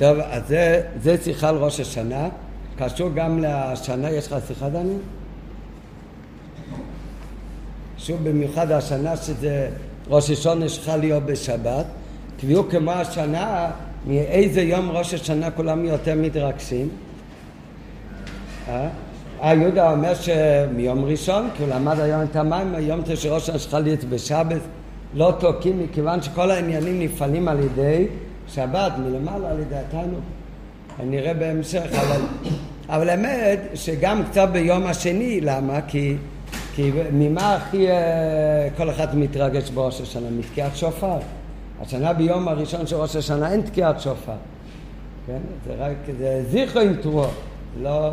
טוב, אז זה, זה שיחה על ראש השנה, קשור גם לשנה, יש לך שיחה דני? קשור במיוחד השנה שזה ראש השונה שלך להיות בשבת, קביעו כמו השנה, מאיזה יום ראש השנה כולם יותר מתרגשים? אה? אה, יהודה אומר שמיום ראשון, כי הוא למד היום את המים, היום ראש השנה שלך להיות בשבת, לא תוקעים, מכיוון שכל העניינים נפעלים על ידי שבת מלמעלה על ידי התענוג. נראה בהמשך, אבל, אבל האמת שגם קצת ביום השני, למה? כי, כי ממה הכי אה, כל אחד מתרגש בראש השנה? מתקיעת שופר. השנה ביום הראשון של ראש השנה אין תקיעת שופר. כן? זה רק, זה זיכרו עם תרועה, לא,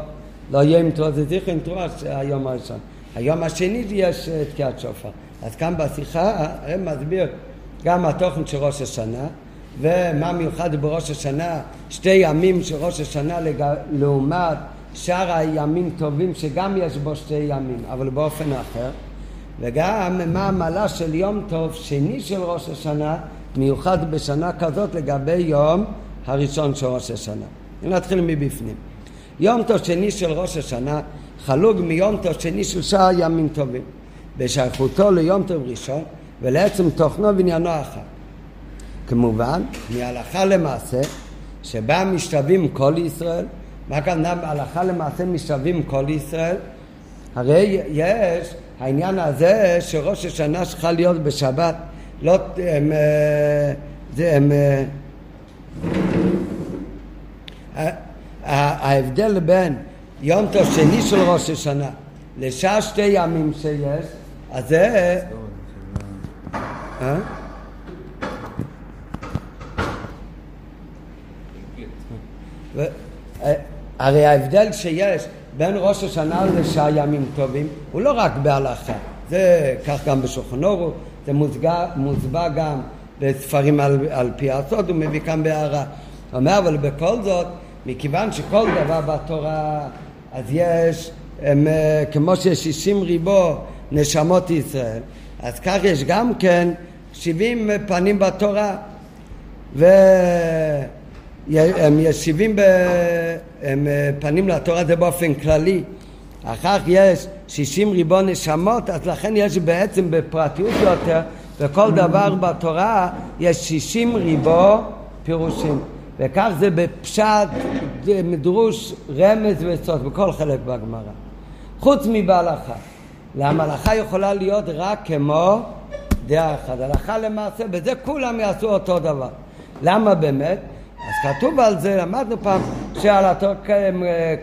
לא יהיה עם תרועה, זה זיכרו עם תרועה היום הראשון. היום השני יש אה, תקיעת שופר. אז כאן בשיחה הם מסביר גם התוכן של ראש השנה, ומה מיוחד בראש השנה, שתי ימים של ראש השנה לג... לעומת שאר הימים טובים שגם יש בו שתי ימים, אבל באופן אחר, וגם מה המעלה של יום טוב שני של ראש השנה, מיוחד בשנה כזאת לגבי יום הראשון של ראש השנה. נתחיל מבפנים. יום טוב שני של ראש השנה חלוג מיום טוב שני של שאר ימים טובים, בשייכותו ליום טוב ראשון ולעצם תוכנו ועניינו אחר. כמובן, מהלכה למעשה, שבה משתווים כל ישראל, מה כאן הלכה למעשה משתווים כל ישראל? הרי יש העניין הזה שראש השנה צריכה להיות בשבת, לא, הם, אה, זה, הם, אה, ההבדל בין יום טוב שני של ראש השנה לשאר שתי ימים שיש, אז זה... אה? אה, הרי ההבדל שיש בין ראש השנה לשאר ימים טובים הוא לא רק בהלכה, זה כך גם בשולחן אורו, זה מוסבר גם בספרים על, על פי הסוד, הוא מביא כאן בהערה. הוא אומר, אבל בכל זאת, מכיוון שכל דבר בתורה, אז יש, הם, אה, כמו שיש שישים ריבו נשמות ישראל, אז כך יש גם כן שבעים פנים בתורה. ו... הם ישיבים ב... הם אה, פנים לתורה זה באופן כללי. אחר כך יש שישים ריבון נשמות, אז לכן יש בעצם בפרטיות יותר, בכל דבר בתורה יש שישים ריבו פירושים. וכך זה בפשט, מדרוש, רמז וסוד, בכל חלק בגמרא. חוץ מבהלכה. למה הלכה יכולה להיות רק כמו דעה אחת. הלכה למעשה, בזה כולם יעשו אותו דבר. למה באמת? אז כתוב על זה, למדנו פעם, שעל התור,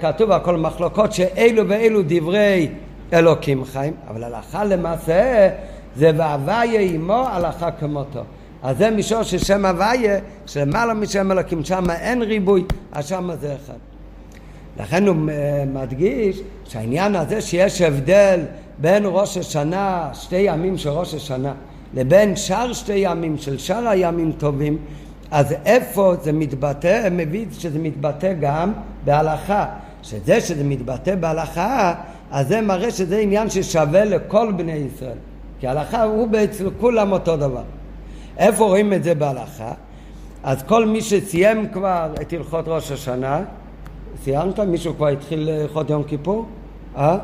כתוב על כל מחלוקות שאלו ואלו דברי אלוקים חיים, אבל הלכה למעשה זה והוויה עמו הלכה כמותו. אז זה מישור של שם הוויה, שלמעלה משם אלוקים, שם אין ריבוי, אז שם זה אחד. לכן הוא מדגיש שהעניין הזה שיש הבדל בין ראש השנה, שתי ימים של ראש השנה, לבין שאר שתי ימים של שאר הימים טובים, אז איפה זה מתבטא? מביא שזה מתבטא גם בהלכה. שזה שזה מתבטא בהלכה, אז זה מראה שזה עניין ששווה לכל בני ישראל. כי הלכה הוא בעצם כולם אותו דבר. איפה רואים את זה בהלכה? אז כל מי שסיים כבר את הלכות ראש השנה, סיימת? מישהו כבר התחיל הלכות יום כיפור? אה?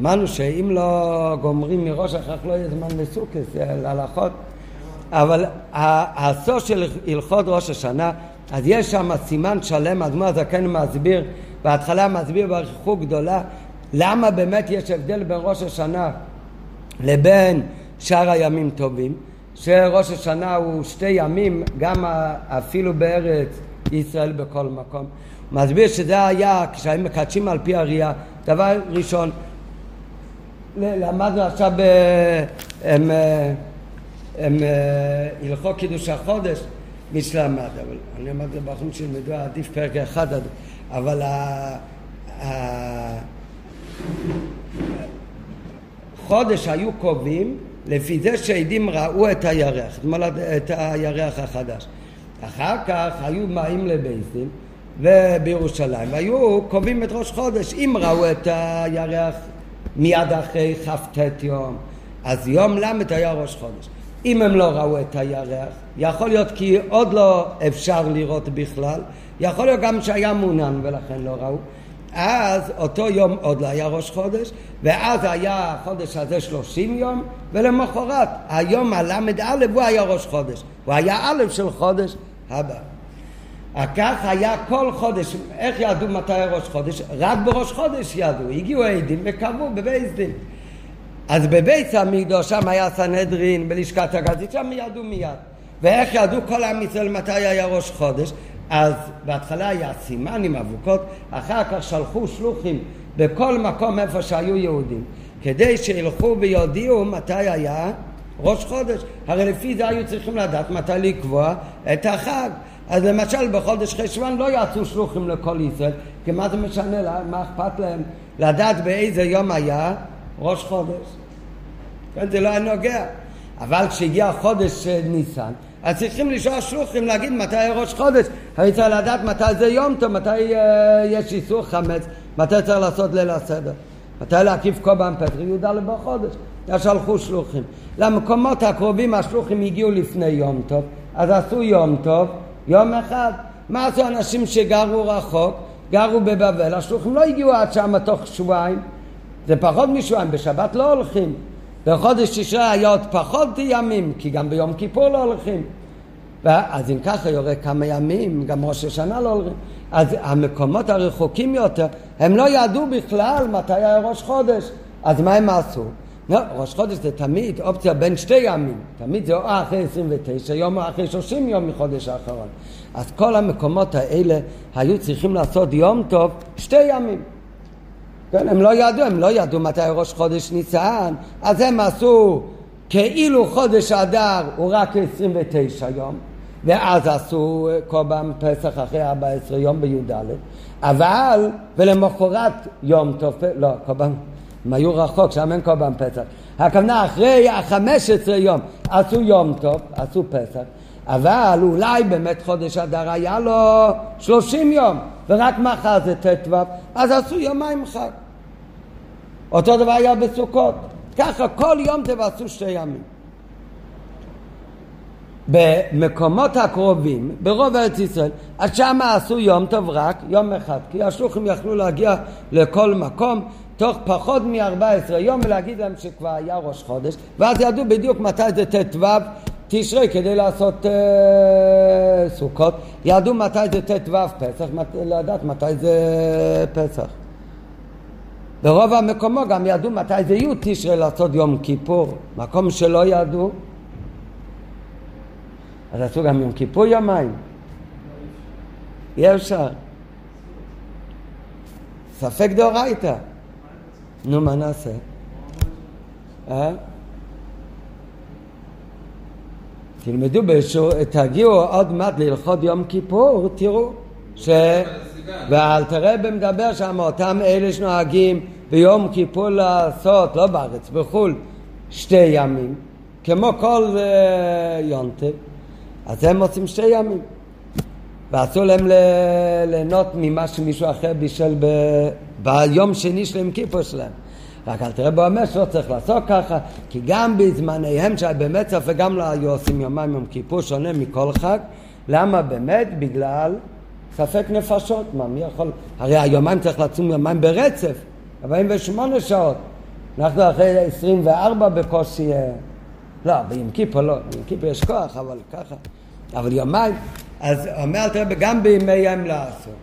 אמרנו שאם לא גומרים מראש, אחר כך לא יהיה זמן לסוכס, להלכות. אבל הסוף של הלכות ראש השנה, אז יש שם סימן שלם, אדמו"ר הזקן מסביר, בהתחלה מסביר באריכות גדולה, למה באמת יש הבדל בין ראש השנה לבין שאר הימים טובים, שראש השנה הוא שתי ימים, גם אפילו בארץ ישראל בכל מקום. מסביר שזה היה, כשהם מקדשים על פי הראייה, דבר ראשון, למדנו עכשיו ב... הם, הם אה, הלכות קידוש החודש, מי שלמד, אבל אני זה באחרון שילמדו, עדיף פרק אחד, אבל החודש היו קובעים לפי זה שהעדים ראו את הירח, את הירח החדש. אחר כך היו באים לבייסים ובירושלים, והיו קובעים את ראש חודש, אם ראו את הירח מיד אחרי כ"ט יום, אז יום ל' היה ראש חודש. אם הם לא ראו את הירח, יכול להיות כי עוד לא אפשר לראות בכלל, יכול להיות גם שהיה מעוניין ולכן לא ראו, אז אותו יום עוד לא היה ראש חודש, ואז היה החודש הזה שלושים יום, ולמחרת היום הל"א הוא היה ראש חודש, הוא היה א' של חודש הבא. כך היה כל חודש, איך ידעו מתי היה ראש חודש? רק בראש חודש ידעו, הגיעו העדים וקבעו בבית דין. אז בבית המקדוש, שם היה סנהדרין, בלשכת הגזית, שם ידעו מיד. ואיך ידעו כל עם ישראל מתי היה ראש חודש? אז בהתחלה היה סימן עם אבוקות, אחר כך שלחו שלוחים בכל מקום איפה שהיו יהודים, כדי שילכו ויודיעו מתי היה ראש חודש. הרי לפי זה היו צריכים לדעת מתי לקבוע את החג. אז למשל בחודש חשוון לא יצאו שלוחים לכל ישראל, כי מה זה משנה, מה אכפת להם לדעת באיזה יום היה ראש חודש? כן, זה לא היה נוגע. אבל כשהגיע חודש ניסן, אז צריכים לשאול שלוחים להגיד מתי ראש חודש. הרי צריך לדעת מתי זה יום טוב, מתי uh, יש איסור חמץ, מתי צריך לעשות ליל הסדר. מתי להקיף קורבן פטר, י"ד בחודש. אז שלחו שלוחים. למקומות הקרובים השלוחים הגיעו לפני יום טוב, אז עשו יום טוב, יום אחד. מה עשו אנשים שגרו רחוק, גרו בבבל, השלוחים לא הגיעו עד שם תוך שבועיים. זה פחות משבועיים, בשבת לא הולכים. בחודש תשרי היה עוד פחות ימים, כי גם ביום כיפור לא הולכים. אז אם ככה יורה כמה ימים, גם ראש השנה לא הולכים. אז המקומות הרחוקים יותר, הם לא ידעו בכלל מתי היה ראש חודש. אז מה הם עשו? לא, ראש חודש זה תמיד אופציה בין שתי ימים. תמיד זה או אחרי 29 יום או אחרי 30 יום מחודש האחרון. אז כל המקומות האלה היו צריכים לעשות יום טוב שתי ימים. כן, הם לא ידעו, הם לא ידעו מתי ראש חודש ניסן, אז הם עשו כאילו חודש אדר הוא רק 29 יום, ואז עשו קורבן פסח אחרי 14 יום בי"ד, אבל, ולמחרת יום טוב, לא, קורבן, הם היו רחוק, שם אין קורבן פסח. הכוונה אחרי ה-15 יום עשו יום טוב, עשו פסח, אבל אולי באמת חודש אדר היה לו 30 יום, ורק מחר זה ט"ו, אז עשו יומיים חג. אותו דבר היה בסוכות. ככה כל יום תבצעו שתי ימים. במקומות הקרובים, ברוב ארץ ישראל, אז שם עשו יום טוב רק יום אחד, כי השלוחים יכלו להגיע לכל מקום תוך פחות מ-14 יום ולהגיד להם שכבר היה ראש חודש, ואז ידעו בדיוק מתי זה ט"ו תשרי כדי לעשות אה, סוכות, ידעו מתי זה ט"ו פסח, מת, לדעת מתי זה פסח. ברוב המקומות גם ידעו מתי זה י' תשרי לעשות יום כיפור, מקום שלא ידעו אז עשו גם יום כיפור יומיים. אי אפשר. ספק דאורייתא. נו, מה נעשה? אה? תלמדו תגיעו עוד מעט ללכות יום כיפור, תראו ש... ואלתר רבי מדבר שם, אותם אלה שנוהגים ביום כיפור לעשות, לא בארץ, בחו"ל, שתי ימים, כמו כל uh, יונטב, אז הם עושים שתי ימים. ואסור להם ליהנות ממה שמישהו אחר בישל ב... ביום שני של יום כיפור שלהם. רק אל תראה בו אומר שלא צריך לעשות ככה, כי גם בזמניהם שהיה באמת ספק גם לא היו עושים יומיים יום כיפור שונה מכל חג. למה באמת? בגלל ספק נפשות. מה, מי יכול? הרי היומיים צריך לצום יומיים ברצף, 48 שעות. אנחנו אחרי 24 בקושי... אה, לא, ביום כיפור לא, ביום כיפור יש כוח, אבל ככה. אבל יומיים, אז אומר אל תראה גם בימי ים לעשות.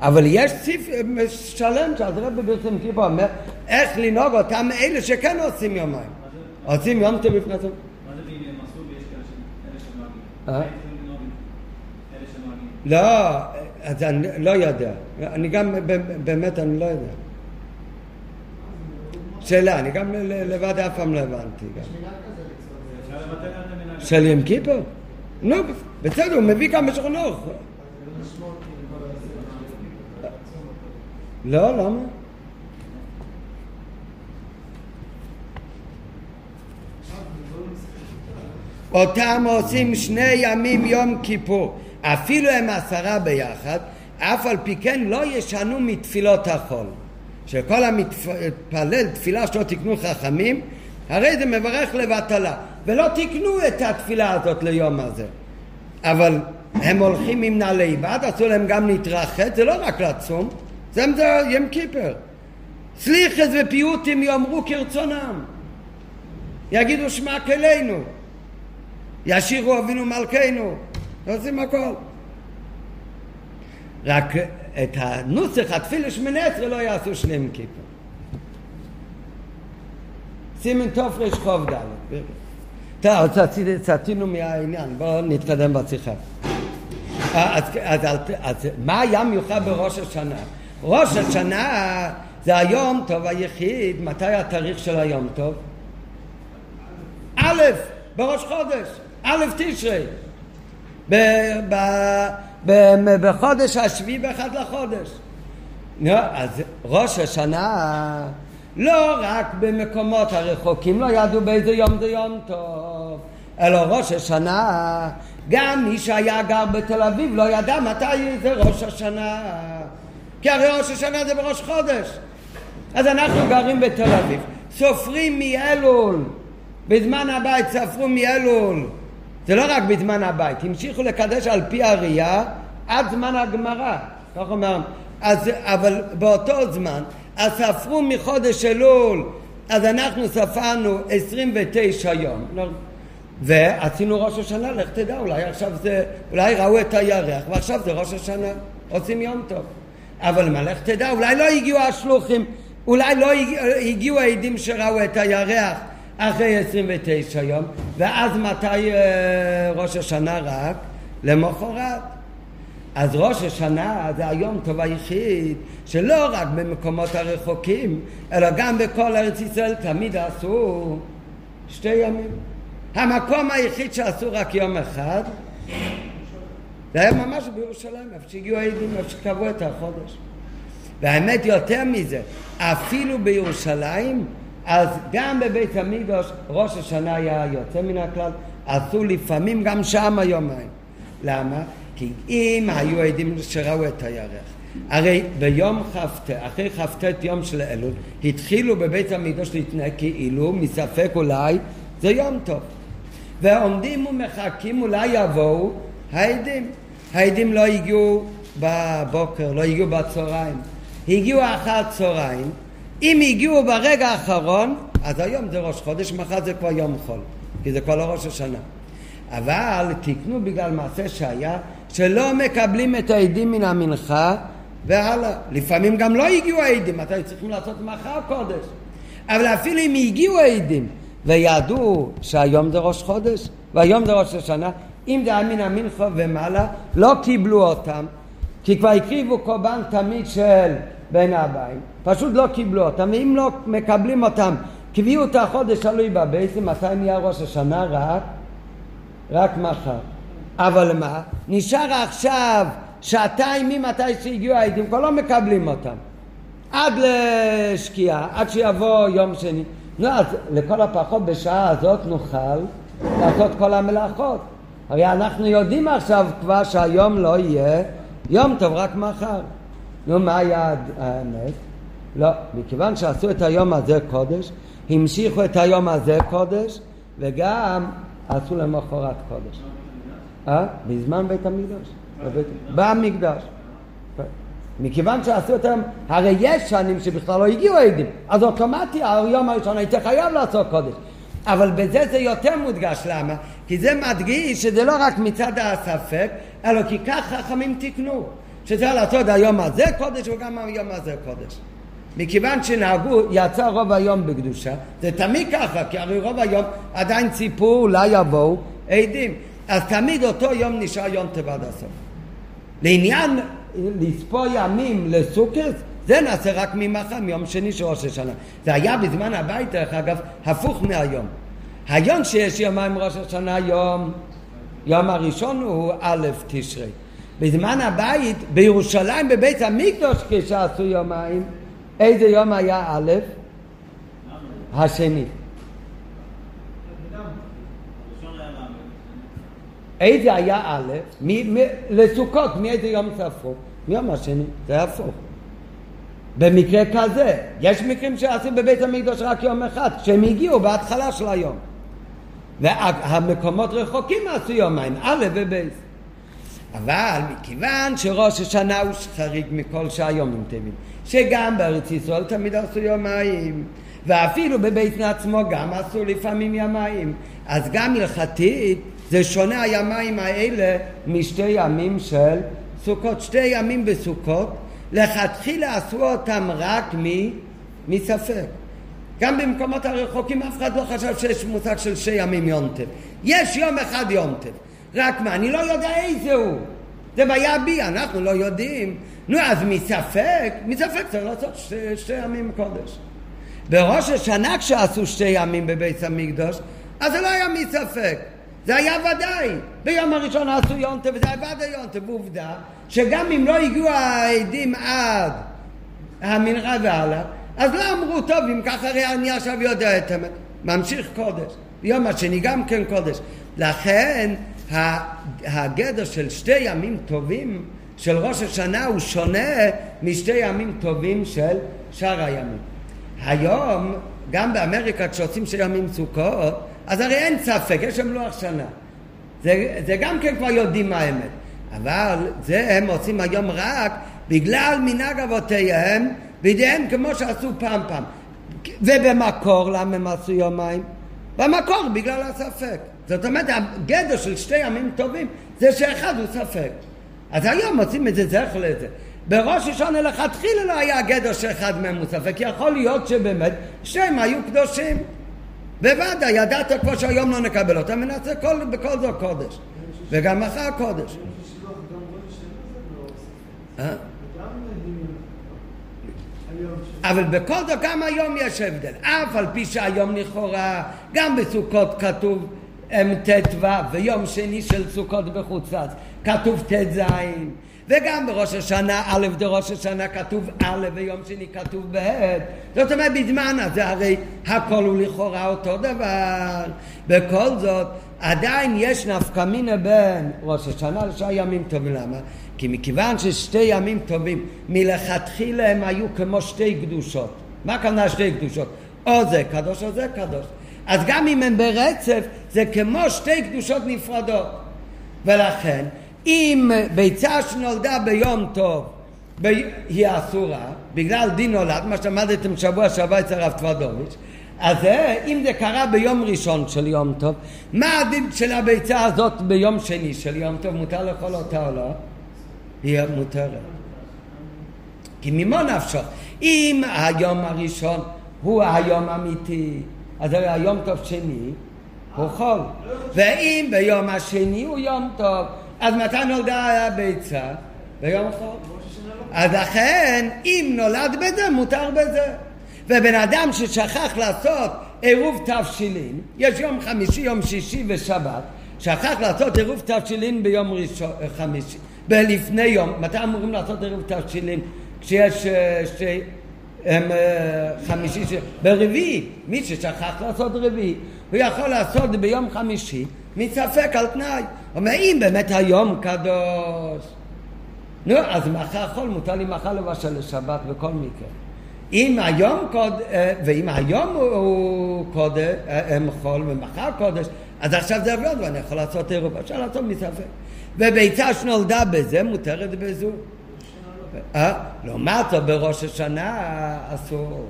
אבל יש ציף שלם שאלתר רבי בעצם כיפור אומר איך לנהוג אותם אלה שכן עושים יומיים. עושים יום טוב בפני עצמם. מה זה הם עשו ויש כאלה שנוהגים? לא, אז אני לא יודע. אני גם, באמת אני לא יודע. שאלה, אני גם לבד אף פעם לא הבנתי. של ים כיפור? נו, בסדר, הוא מביא כמה שכונות. לא, למה? אותם עושים שני ימים יום כיפור, אפילו הם עשרה ביחד, אף על פי כן לא ישנו מתפילות החול. שכל המתפלל תפילה שלא תקנו חכמים, הרי זה מברך לבטלה. ולא תיקנו את התפילה הזאת ליום הזה. אבל הם הולכים עם נעלי בד, עשו להם גם להתרחץ, זה לא רק לצום, זה ים כיפר. סליחס ופיוטים יאמרו כרצונם. יגידו שמע כלינו. ישירו אבינו מלכנו. עושים הכל. רק את הנוסח, התפילה שמונה עשרה לא יעשו שלם כיפר. סימן תופרש חוב ד'. טוב, סטינו מהעניין, בואו נתקדם בשיחה. אז, אז, אז, אז מה היה מיוחד בראש השנה? ראש השנה זה היום טוב היחיד, מתי התאריך של היום טוב? א', בראש חודש, א' תשרי. בחודש השביעי באחד לחודש. אז ראש השנה לא רק במקומות הרחוקים לא ידעו באיזה יום זה יום טוב, אלא ראש השנה, גם מי שהיה גר בתל אביב לא ידע מתי זה ראש השנה, כי הרי ראש השנה זה בראש חודש. אז אנחנו גרים בתל אביב, סופרים מאלול, בזמן הבית ספרו מאלול, זה לא רק בזמן הבית, המשיכו לקדש על פי הראייה עד זמן הגמרא, כך אומר, אז, אבל באותו זמן אז ספרו מחודש אלול, אז אנחנו ספרנו 29 יום. ועשינו ראש השנה, לך תדע, אולי עכשיו זה, אולי ראו את הירח, ועכשיו זה ראש השנה, עושים יום טוב. אבל מה, לך תדע, אולי לא הגיעו השלוחים, אולי לא הגיעו העדים שראו את הירח אחרי 29 יום, ואז מתי אה, ראש השנה רק? למחרת. אז ראש השנה זה היום טוב היחיד שלא רק במקומות הרחוקים אלא גם בכל ארץ ישראל תמיד עשו שתי ימים. המקום היחיד שעשו רק יום אחד זה היה ממש בירושלים, איפה שהגיעו העדים, איפה שקבעו את החודש. והאמת יותר מזה, אפילו בירושלים, אז גם בבית המקדוש ראש השנה היה יוצא מן הכלל, עשו לפעמים גם שם יומיים. למה? כי אם היו עדים שראו את הירח, הרי ביום כ"ט, אחרי כ"ט יום של אלול, התחילו בבית המקדוש להתנהג כאילו, מספק אולי, זה יום טוב. ועומדים ומחכים, אולי יבואו העדים. העדים לא הגיעו בבוקר, לא הגיעו בצהריים, הגיעו אחר צהריים. אם הגיעו ברגע האחרון, אז היום זה ראש חודש, מחר זה כבר יום חול, כי זה כבר לא ראש השנה. אבל תקנו בגלל מעשה שהיה שלא מקבלים את העדים מן המנחה והלאה. לפעמים גם לא הגיעו העדים, מתי צריכים לעשות מחר קודש. אבל אפילו אם הגיעו העדים וידעו שהיום זה ראש חודש והיום זה ראש השנה, אם זה היה מן המנחה ומעלה, לא קיבלו אותם, כי כבר הקריבו קורבן תמיד של בין הבאים, פשוט לא קיבלו אותם, ואם לא מקבלים אותם, קביעו את החודש תלוי בבית, מתי נהיה ראש השנה? רק, רק מחר. אבל מה? נשאר עכשיו שעתיים ממתי שהגיעו העדים, כבר לא מקבלים אותם. עד לשקיעה, עד שיבוא יום שני. נו, אז לכל הפחות בשעה הזאת נוכל לעשות כל המלאכות. הרי אנחנו יודעים עכשיו כבר שהיום לא יהיה יום טוב, רק מחר. נו, מה היה האמת? לא, מכיוון שעשו את היום הזה קודש, המשיכו את היום הזה קודש, וגם עשו למחרת קודש. אה? בזמן בית המקדש. במקדש. מכיוון שעשו אותם, הרי יש שנים שבכלל לא הגיעו עדים, אז אוטומטי היום הראשון הייתי חייב לעשות קודש. אבל בזה זה יותר מודגש, למה? כי זה מדגיש שזה לא רק מצד הספק, אלא כי כך חכמים תיקנו, שצריך לעשות היום הזה קודש וגם היום הזה קודש. מכיוון שנהגו, יצא רוב היום בקדושה, זה תמיד ככה, כי הרי רוב היום עדיין ציפו, אולי יבואו עדים. אז תמיד אותו יום נשאר יום עד הסוף. לעניין לספור ימים לסוכרס, זה נעשה רק ממחר, מיום שני של ראש השנה. זה היה בזמן הבית, דרך אגב, הפוך מהיום. היום שיש יומיים ראש השנה, יום, יום הראשון הוא א' תשרי. בזמן הבית, בירושלים, בבית המקדוש, כשעשו יומיים, איזה יום היה א'? השני. איזה היה א', לסוכות, מאיזה יום ספרו? מיום השני, זה הפוך. במקרה כזה, יש מקרים שעשו בבית המקדוש רק יום אחד, כשהם הגיעו בהתחלה של היום. והמקומות רחוקים עשו יומיים, א' ובייס. אבל מכיוון שראש השנה הוא חריג מכל שהיומים טובים, שגם בארץ ישראל תמיד עשו יומיים, ואפילו בבית עצמו גם עשו לפעמים ימיים, אז גם הלכתית זה שונה הימיים האלה משתי ימים של סוכות. שתי ימים בסוכות, לכתחילה עשו אותם רק מ... מספק. גם במקומות הרחוקים אף אחד לא חשב שיש מושג של שתי ימים יונטב. יש יום אחד יונטב. רק מה, אני לא יודע איזה הוא. זה בעיה בי, אנחנו לא יודעים. נו, אז מספק, מספק צריך לעשות שתי, שתי ימים קודש. בראש השנה כשעשו שתי ימים בבית המקדוש, אז זה לא היה מספק. זה היה ודאי. ביום הראשון עשו יונטב וזה היה ודאי יונטב. עובדה שגם אם לא הגיעו העדים עד המנחה והלאה, אז לא אמרו, טוב, אם ככה הרי אני עכשיו יודע את האמת. ממשיך קודש. יום השני גם כן קודש. לכן הגדר של שתי ימים טובים של ראש השנה הוא שונה משתי ימים טובים של שאר הימים. היום, גם באמריקה כשעושים שתי ימים סוכות, אז הרי אין ספק, יש שם לוח שנה. זה, זה גם כן כבר יודעים מה האמת. אבל זה הם עושים היום רק בגלל מנהג אבותיהם בידיהם כמו שעשו פעם פעם. ובמקור למה הם עשו יומיים? במקור בגלל הספק. זאת אומרת, הגדר של שתי ימים טובים זה שאחד הוא ספק. אז היום עושים את זה זכר לזה. בראש השונה לכתחילה לא היה גדר שאחד מהם הוא ספק, יכול להיות שבאמת שהם היו קדושים. בוודאי, ידעת כבר שהיום לא נקבל אותם, ונעשה כל, בכל זאת קודש. וגם מחר קודש. אה? אבל בכל זאת גם היום יש הבדל. אף על פי שהיום לכאורה, גם בסוכות כתוב ט"ו, ויום שני של סוכות בחוץ לארץ כתוב ט"ז, וגם בראש השנה, א' בראש השנה כתוב א', ויום שני כתוב ב'. זאת אומרת, בזמן הזה הרי הכל הוא לכאורה אותו דבר. בכל זאת, עדיין יש נפקא מינה בין ראש השנה לשאר ימים טובים. למה? כי מכיוון ששתי ימים טובים מלכתחילה הם היו כמו שתי קדושות. מה הכוונה שתי קדושות? או זה קדוש או זה קדוש. אז גם אם הם ברצף זה כמו שתי קדושות נפרדות. ולכן אם ביצה שנולדה ביום טוב היא אסורה, בגלל דין נולד, מה שלמדתם שבוע שעבר אצל הרב טוודוביץ', אז אם זה קרה ביום ראשון של יום טוב, מה הדין של הביצה הזאת ביום שני של יום טוב? מותר לאכול אותה או לא? היא מותרת. כי ממו נפשו? אם היום הראשון הוא היום האמיתי, אז הרי היום טוב שני הוא חול. ואם ביום השני הוא יום טוב, אז מתי נולדה הביצה? ביום חול. אז לכן, אם נולד בזה, מותר בזה. ובן אדם ששכח לעשות עירוב תבשילין, יש יום חמישי, יום שישי ושבת, שכח לעשות עירוב תבשילין ביום ראשון, חמישי. ולפני יום, מתי אמורים לעשות ערב תבשילין? כשיש אה, שתי... הם אה, חמישי, ברביעי, מי ששכח לעשות רביעי, הוא יכול לעשות ביום חמישי, מספק על תנאי. אומר, אם באמת היום קדוש, נו, אז מחר חול, מותר לי מחר לבשל לשבת בכל מקרה. אם היום קוד, אה, ואם היום הוא קודש, הם חול ומחר קודש, אז עכשיו זה עבוד ואני יכול לעשות ערב, אפשר לעשות מספק. וביצה שנולדה בזה מותרת בזו. אה? לעומת זאת בראש השנה אסור.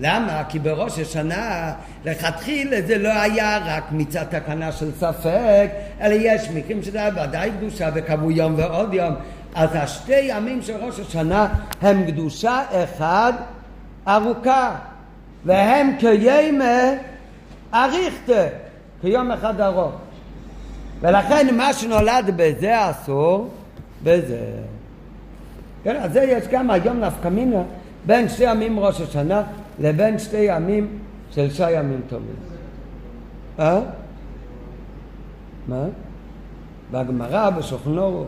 למה? כי בראש השנה לכתחילה זה לא היה רק מצד תקנה של ספק, אלא יש מקרים שזה היה ודאי קדושה וקבעו יום ועוד יום. אז השתי ימים של ראש השנה הם קדושה אחד ארוכה, והם כימי אריכתה, כיום אחד ארוך. ולכן מה שנולד בזה אסור בזה. כן, אז זה יש גם היום נפקא מינה בין שתי ימים ראש השנה לבין שתי ימים של שי ימים טובים. אה? מה? בגמרא, בשוכנו.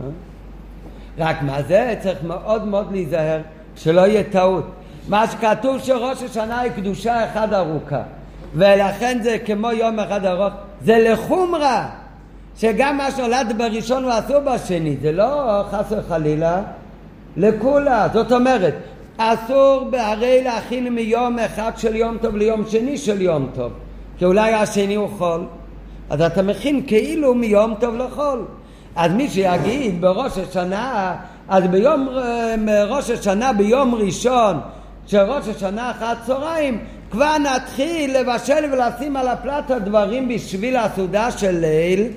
אה? רק מה זה? צריך מאוד מאוד להיזהר שלא יהיה טעות. מה שכתוב שראש השנה היא קדושה אחת ארוכה ולכן זה כמו יום אחד ארוך זה לחומרה, שגם מה שנולד בראשון הוא אסור בשני, זה לא חס וחלילה לכולה. זאת אומרת, אסור הרי להכין מיום אחד של יום טוב ליום שני של יום טוב, כי אולי השני הוא חול. אז אתה מכין כאילו מיום טוב לחול. אז מי שיגיד בראש השנה, אז ביום אה, ראש השנה, ביום ראשון של ראש השנה אחת צהריים, כבר נתחיל לבשל ולשים על הפלטה דברים בשביל הסעודה של ליל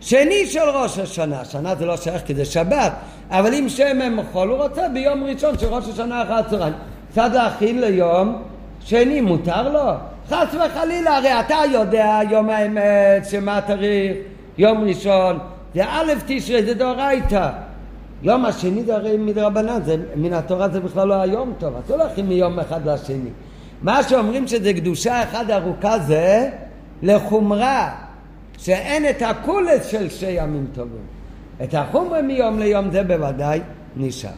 שני של ראש השנה. שנה זה לא שייך כי זה שבת, אבל אם שמן חול, הוא רוצה ביום ראשון של ראש השנה אחת צהריים. קצת להכין ליום שני, מותר לו? חס וחלילה, הרי אתה יודע יום האמת, שמה התאריך, יום ראשון, זה א' תשרי, זה דאורייתא. יום השני זה הרי מדרבנן, מן התורה זה בכלל לא היום טוב, אסור להכין מיום אחד לשני. מה שאומרים שזה קדושה אחת ארוכה זה לחומרה, שאין את הקולס של שתי ימים טובים. את החומרה מיום ליום זה בוודאי נשאר.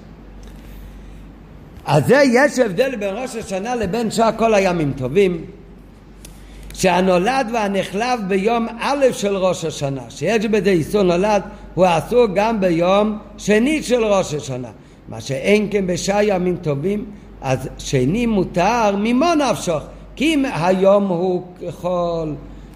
אז זה יש הבדל בין ראש השנה לבין שאר כל הימים טובים. שהנולד והנחלב ביום א' של ראש השנה, שיש בזה איסור נולד, הוא אסור גם ביום שני של ראש השנה. מה שאין כן בשאר ימים טובים, אז שני מותר ממו נפשוך, כי אם היום הוא ככל,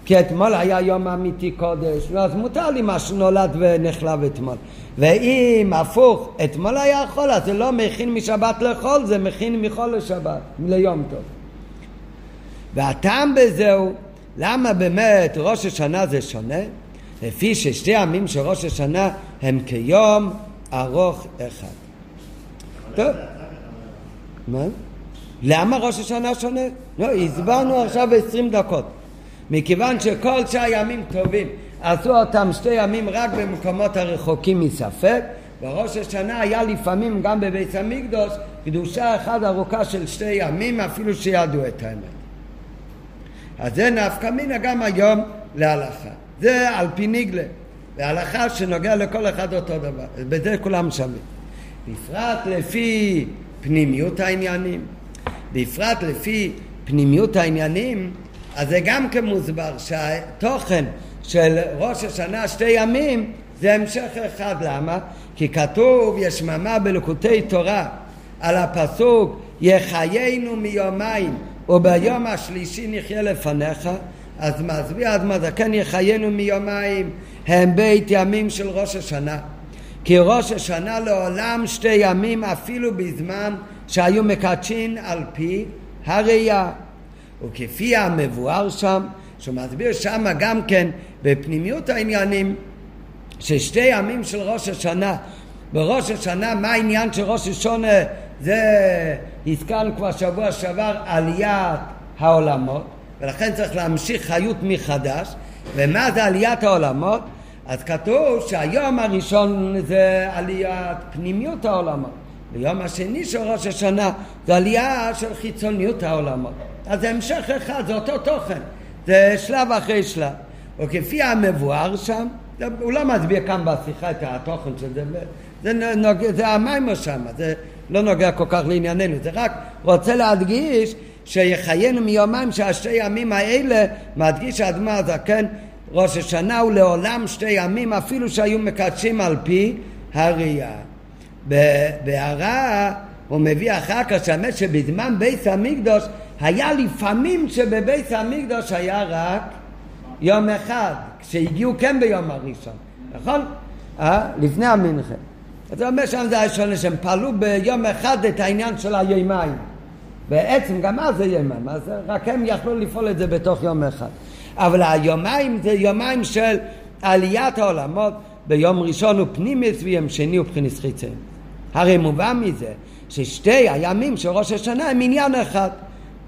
כי אתמול היה יום אמיתי קודש, אז מותר לי מה שנולד ונחלב אתמול. ואם הפוך, אתמול היה חול, אז זה לא מכין משבת לחול, זה מכין מחול לשבת, ליום טוב. והטעם בזה הוא, למה באמת ראש השנה זה שונה? לפי ששתי ימים של ראש השנה הם כיום ארוך אחד. טוב. מה? למה ראש השנה שונה? לא, הסברנו עכשיו עשרים דקות. מכיוון שכל שאר ימים טובים עשו אותם שתי ימים רק במקומות הרחוקים מספק, וראש השנה היה לפעמים גם בבית המקדוש קדושה אחת ארוכה של שתי ימים אפילו שידעו את האמת. אז זה נפקא מינה גם היום להלכה. זה על פי ניגלה. והלכה שנוגע לכל אחד אותו דבר. בזה כולם שווים. בפרט לפי פנימיות העניינים. בפרט לפי פנימיות העניינים, אז זה גם כן מוסבר שהתוכן של ראש השנה שתי ימים זה המשך אחד. למה? כי כתוב, יש מאמר בלקוטי תורה על הפסוק יחיינו מיומיים וביום השלישי נחיה לפניך, אז מסביר אדמה זקן יחיינו מיומיים, הם בית ימים של ראש השנה. כי ראש השנה לעולם שתי ימים אפילו בזמן שהיו מקדשים על פי הראייה. וכפי המבואר שם, שהוא מסביר שם גם כן בפנימיות העניינים, ששתי ימים של ראש השנה, בראש השנה, מה העניין של ראש השונה זה הזכרנו כבר שבוע שעבר עליית העולמות, ולכן צריך להמשיך חיות מחדש. ומה זה עליית העולמות? אז כתוב שהיום הראשון זה עליית פנימיות העולמות. ביום השני של ראש השנה זה עלייה של חיצוניות העולמות. אז זה המשך אחד, זה אותו תוכן. זה שלב אחרי שלב. וכפי המבואר שם, הוא לא מצביע כאן בשיחה את התוכן של זה, זה, נוג... זה המיימר שם, זה לא נוגע כל כך לענייננו, זה רק רוצה להדגיש שיחיינו מיומיים שהשתי ימים האלה, מדגיש האדמה הזקן, ראש השנה הוא לעולם שתי ימים אפילו שהיו מקדשים על פי הראייה. בהערה הוא מביא אחר כך שהאמת שבזמן בית המקדוש היה לפעמים שבבית המקדוש היה רק יום אחד, כשהגיעו כן ביום הראשון, נכון? אה? לפני המנחה. זה אומר שם זה היה שונה, שהם פעלו ביום אחד את העניין של היומיים. בעצם גם אז זה יומיים, אז רק הם יכלו לפעול את זה בתוך יום אחד. אבל היומיים זה יומיים של עליית העולמות, ביום ראשון הוא פנימיס ויום שני הוא בחיניס חיצי. הרי מובן מזה ששתי הימים של ראש השנה הם עניין אחד,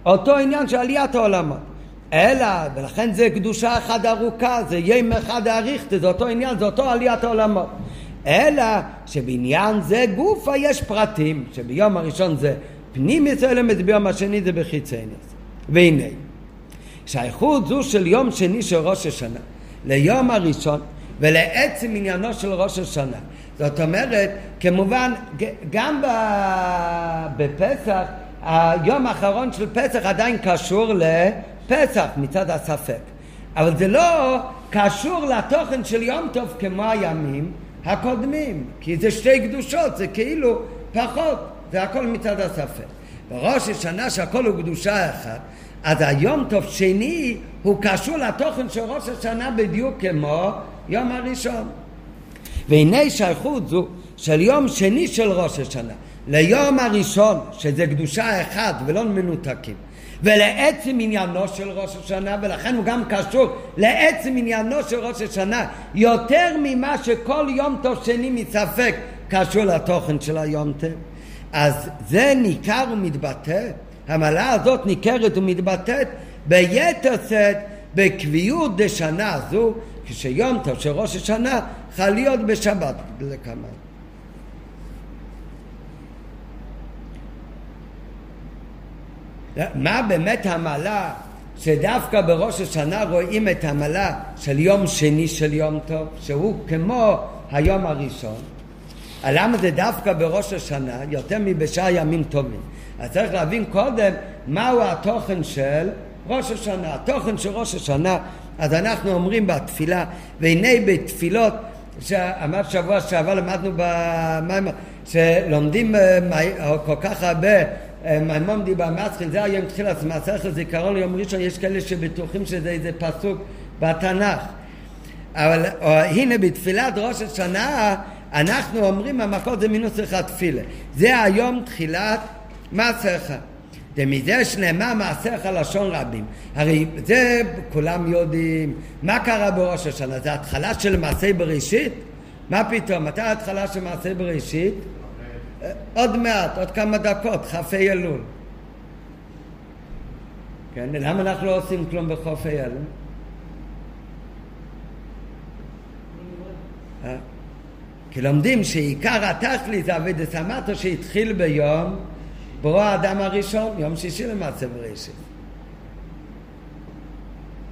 אותו עניין של עליית העולמות. אלא, ולכן זה קדושה אחת ארוכה, זה יום אחד האריכתא, זה אותו עניין, זה אותו עליית העולמות. אלא שבעניין זה גופה יש פרטים, שביום הראשון זה פנימיס אלמס, ביום השני זה בחיצניס. והנה, שהאיכות זו של יום שני של ראש השנה ליום הראשון ולעצם עניינו של ראש השנה. זאת אומרת, כמובן, גם בפסח, היום האחרון של פסח עדיין קשור לפסח מצד הספק. אבל זה לא קשור לתוכן של יום טוב כמו הימים הקודמים, כי זה שתי קדושות, זה כאילו פחות, זה הכל מצד הספק. בראש השנה שהכל הוא קדושה אחת, אז היום טוב שני הוא קשור לתוכן של ראש השנה בדיוק כמו יום הראשון. והנה שייכות זו של יום שני של ראש השנה ליום הראשון, שזה קדושה אחת ולא מנותקים, ולעצם עניינו של ראש השנה, ולכן הוא גם קשור לעצם עניינו של ראש השנה, יותר ממה שכל יום טוב שני מספק קשור לתוכן של היום טוב. אז זה ניכר ומתבטא, המעלה הזאת ניכרת ומתבטאת ביתר שאת בקביעות דשנה זו, כשיום טוב של ראש השנה חל להיות בשבת לכמה. מה באמת המעלה שדווקא בראש השנה רואים את המעלה של יום שני של יום טוב, שהוא כמו היום הראשון. למה זה דווקא בראש השנה, יותר מבשאר ימים טובים? אז צריך להבין קודם מהו התוכן של ראש השנה. התוכן של ראש השנה, אז אנחנו אומרים בתפילה, והנה בתפילות, שאמרת שבוע שעבר למדנו במים, שלומדים אה, כל כך הרבה אה, מימון דיבר מצחין, זה היום תחילת מסכת זיכרון ליום ראשון, יש כאלה שבטוחים שזה איזה פסוק בתנ"ך. אבל או, אה, הנה בתפילת ראש השנה אנחנו אומרים המקור זה מינוס אחד תפילה. זה היום תחילת מעשיך. ומזה שנאמר מעשיך לשון רבים. הרי זה כולם יודעים. מה קרה בראש השנה? זה התחלה של מעשי בראשית? מה פתאום? מתי ההתחלה של מעשי בראשית? עוד מעט, עוד כמה דקות, כ"ה אלול. כן, למה אנחנו לא עושים כלום בכ"ה אלול? אה? כי לומדים שעיקר התכלית זה אבידס אמטו שהתחיל ביום ברוא האדם הראשון, יום שישי למעשה בראשית.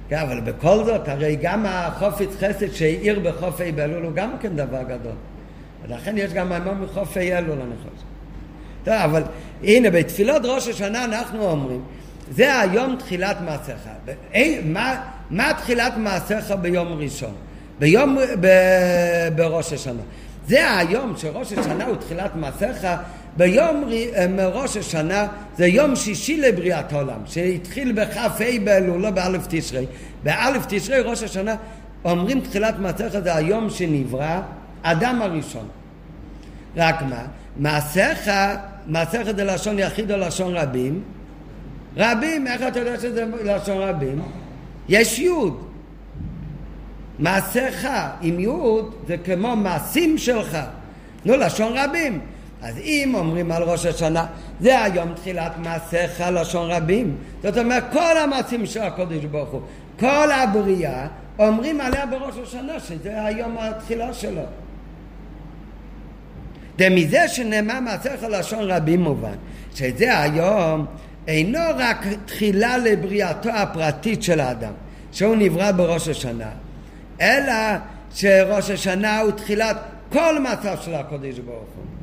כן, אבל בכל זאת, הרי גם החופץ חסד שהאיר בחופי באלול הוא גם כן דבר גדול. ולכן יש גם מימון מחופי אלול, אני חושב. טוב, אבל הנה, בתפילות ראש השנה אנחנו אומרים, זה היום תחילת מעשיך. מה, מה תחילת מעשיך ביום ראשון? ביום, ב, בראש השנה. זה היום שראש השנה הוא תחילת מעשיך, ביום ראש השנה זה יום שישי לבריאת העולם, שהתחיל בכ"ה באלול, לא באלף תשרי. באלף תשרי ראש השנה אומרים תחילת מעשיך זה היום שנברא אדם הראשון. רק מה? מעשיך, מעשיך זה לשון יחיד או לשון רבים? רבים, איך אתה יודע שזה לשון רבים? יש יוד. מעשיך עם יוד זה כמו מעשים שלך. נו, לשון רבים. אז אם אומרים על ראש השנה, זה היום תחילת מעשיך לשון רבים. זאת אומרת, כל המעשים של הקודש ברוך הוא, כל הבריאה, אומרים עליה בראש השנה שזה היום התחילה שלו. ומזה שנאמר מעשיך לשון רבים מובן, שזה היום אינו רק תחילה לבריאתו הפרטית של האדם, שהוא נברא בראש השנה, אלא שראש השנה הוא תחילת כל מצב של הקודש ברוך הוא.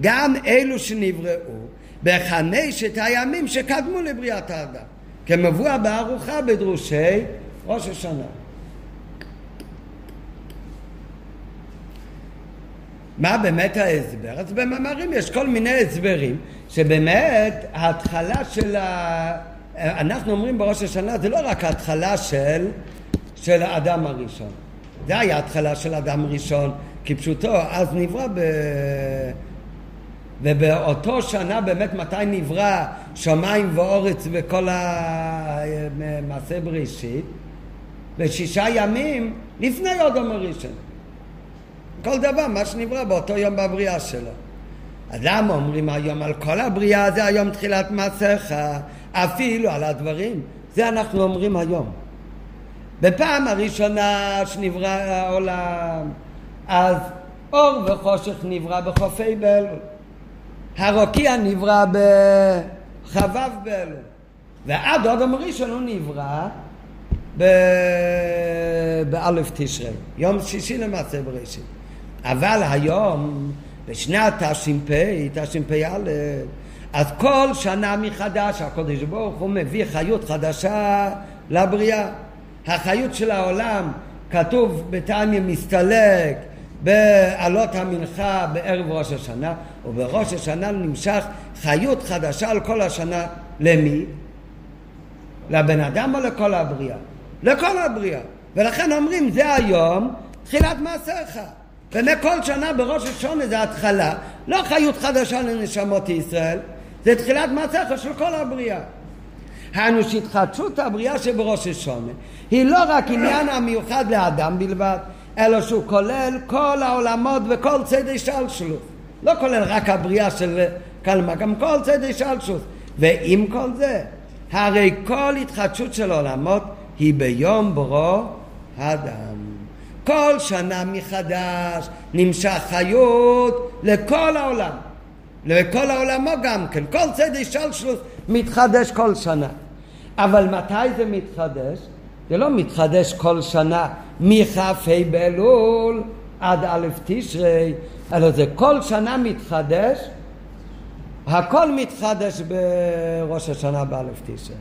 גם אלו שנבראו בחמשת הימים שקדמו לבריאת האדם, כמבואר בארוחה בדרושי ראש השנה. מה באמת ההסבר? אז במאמרים יש כל מיני הסברים שבאמת ההתחלה של ה... אנחנו אומרים בראש השנה זה לא רק ההתחלה של, של האדם הראשון זה היה ההתחלה של האדם הראשון כפשוטו אז נברא ב... ובאותו שנה באמת מתי נברא שמיים ואורץ וכל המעשה בראשית? בשישה ימים לפני אודם הראשון כל דבר, מה שנברא באותו יום בבריאה שלו. אז למה אומרים היום על כל הבריאה זה היום תחילת מעשיך, אפילו על הדברים? זה אנחנו אומרים היום. בפעם הראשונה שנברא העולם, אז אור וחושך נברא בחופי באלול. הרוקיע נברא בחבב באלול. ועד אודם ראשון הוא נברא באלף תשרי, יום שישי למעשה בראשית. אבל היום, בשנת תש"פ, תשפ"א, אז כל שנה מחדש הקדוש ברוך הוא מביא חיות חדשה לבריאה. החיות של העולם, כתוב בתניא מסתלק בעלות המנחה בערב ראש השנה, ובראש השנה נמשך חיות חדשה על כל השנה. למי? לבן אדם או לכל הבריאה? לכל הבריאה. ולכן אומרים, זה היום תחילת מעשיך. ומכל שנה בראש השונה זה התחלה, לא חיות חדשה לנשמות ישראל, זה תחילת מעשיך של כל הבריאה. היינו שהתחדשות הבריאה שבראש השונה היא לא רק עניין המיוחד לאדם בלבד, אלא שהוא כולל כל העולמות וכל צדי שלשלות. לא כולל רק הבריאה של קלמה, גם כל צדי שלשלות. ועם כל זה, הרי כל התחדשות של העולמות היא ביום ברו האדם. כל שנה מחדש נמשך חיות לכל העולם. לכל העולמו גם כן. כל צדי שלשלות מתחדש כל שנה. אבל מתי זה מתחדש? זה לא מתחדש כל שנה מכ"ה באלול עד א' תשרי, אלא זה כל שנה מתחדש, הכל מתחדש בראש השנה באלף תשרי.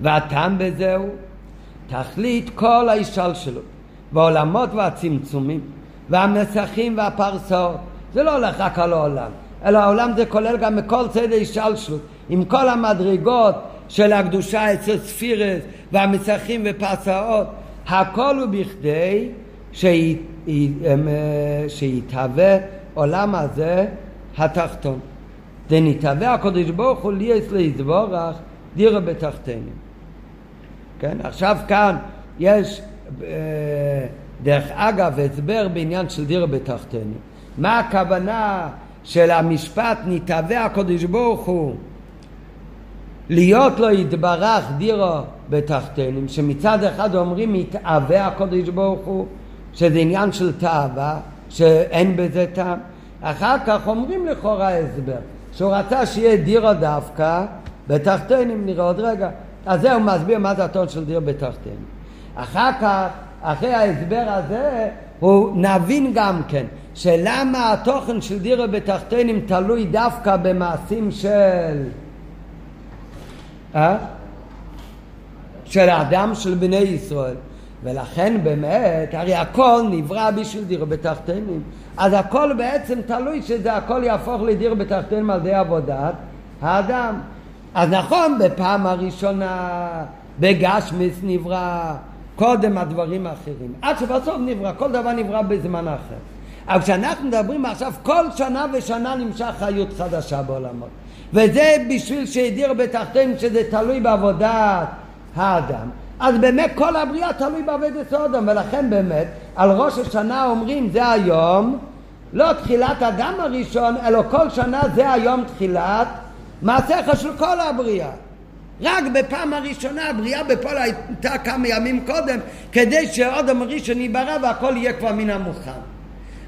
והטעם בזהו תכלית כל ההשתלשלות והעולמות והצמצומים והמסכים והפרסאות זה לא הולך רק על העולם אלא העולם זה כולל גם מכל צדי השתלשלות עם כל המדרגות של הקדושה אצל ספירס והמסכים ופרסאות הכל הוא בכדי שיתהווה עולם הזה התחתון. דנתהווה הקדוש ברוך הוא ליאס ליזבורך דירה בתחתינו. כן, עכשיו כאן יש אה, דרך אגב הסבר בעניין של דירה בתחתינו. מה הכוונה של המשפט נתהווה הקדוש ברוך הוא להיות לו יתברך דירו בתחתינו, שמצד אחד אומרים יתאווה הקדוש ברוך הוא, שזה עניין של תאווה, שאין בזה טעם. אחר כך אומרים לכאורה הסבר, שהוא רצה שיהיה דירו דווקא בתחתינים, נראה עוד רגע. אז זה הוא מסביר מה זה הטון של דירו בתחתינים. אחר כך, אחרי ההסבר הזה, הוא נבין גם כן שלמה התוכן של דירו בתחתינים תלוי דווקא במעשים של... אה? של האדם של בני ישראל. ולכן באמת, הרי הכל נברא בשביל דיר בתחתינים. אז הכל בעצם תלוי שזה הכל יהפוך לדיר בתחתינים על ידי עבודת האדם. אז נכון, בפעם הראשונה בגשמיס נברא קודם הדברים האחרים. עד שבסוף נברא, כל דבר נברא בזמן אחר. אבל כשאנחנו מדברים עכשיו, כל שנה ושנה נמשך חיות חדשה בעולמות. וזה בשביל שהדיר בתחתינו שזה תלוי בעבודת האדם. אז באמת כל הבריאה תלוי בעבודת האדם, ולכן באמת על ראש השנה אומרים זה היום, לא תחילת אדם הראשון, אלא כל שנה זה היום תחילת מעשיך של כל הבריאה. רק בפעם הראשונה הבריאה בפועל הייתה כמה ימים קודם כדי שהאדם הראשון ייברא והכל יהיה כבר מן המוכן.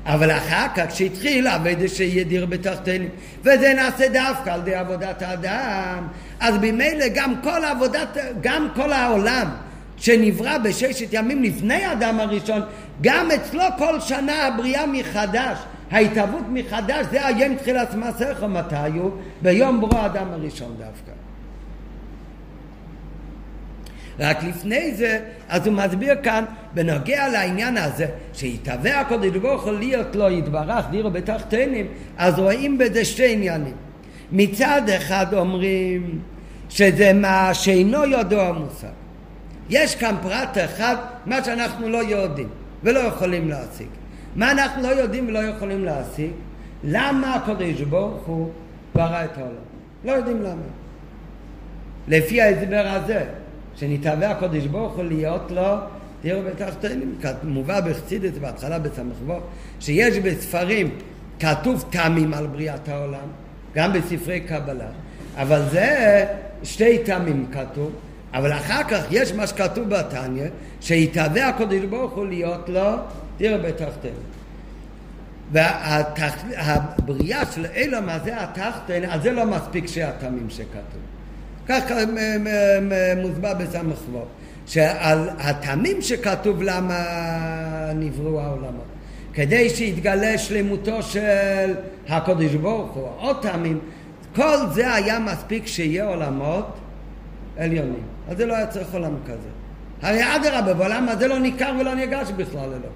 אבל אחר כך כשהתחיל עבד שיהיה דיר בתחתינים וזה נעשה דווקא על ידי עבודת האדם אז ממילא גם כל עבודת, גם כל העולם שנברא בששת ימים לפני האדם הראשון גם אצלו כל שנה הבריאה מחדש ההתהוות מחדש זה היום תחילת מעשיך מתי הוא? ביום ברוא האדם הראשון דווקא רק לפני זה, אז הוא מסביר כאן, בנוגע לעניין הזה, שיתהווה הקודש ברוך הוא להיות לו יתברך דירו בתחתינים, אז רואים בזה שתי עניינים. מצד אחד אומרים שזה מה שאינו ידוע מושג. יש כאן פרט אחד, מה שאנחנו לא יודעים ולא יכולים להשיג. מה אנחנו לא יודעים ולא יכולים להשיג? למה הקודש ברוך הוא ברא את העולם? לא יודעים למה. לפי ההסבר הזה, שנתהווה הקודש ברוך הוא להיות לו תראו בתחתונים, מובא בחסידס בהתחלה בסמ"ך שיש בספרים כתוב תמים על בריאת העולם, גם בספרי קבלה, אבל זה שתי תמים כתוב, אבל אחר כך יש מה שכתוב בתניא, שיתהווה הקודש ברוך הוא להיות לו תראו בתחתונים. והבריאה של אילום הזה התחתן, אז זה לא מספיק שהתמים שכתוב. ככה מוסבר בסמ"ך שעל הטעמים שכתוב למה נבראו העולמות. כדי שיתגלה שלמותו של הקודש ברוך הוא, עוד טעמים, כל זה היה מספיק שיהיה עולמות עליונים. אז זה לא היה צריך עולם כזה. הרי אדרבה, בעולם הזה לא ניכר ולא ניגש בכלל אלוקות.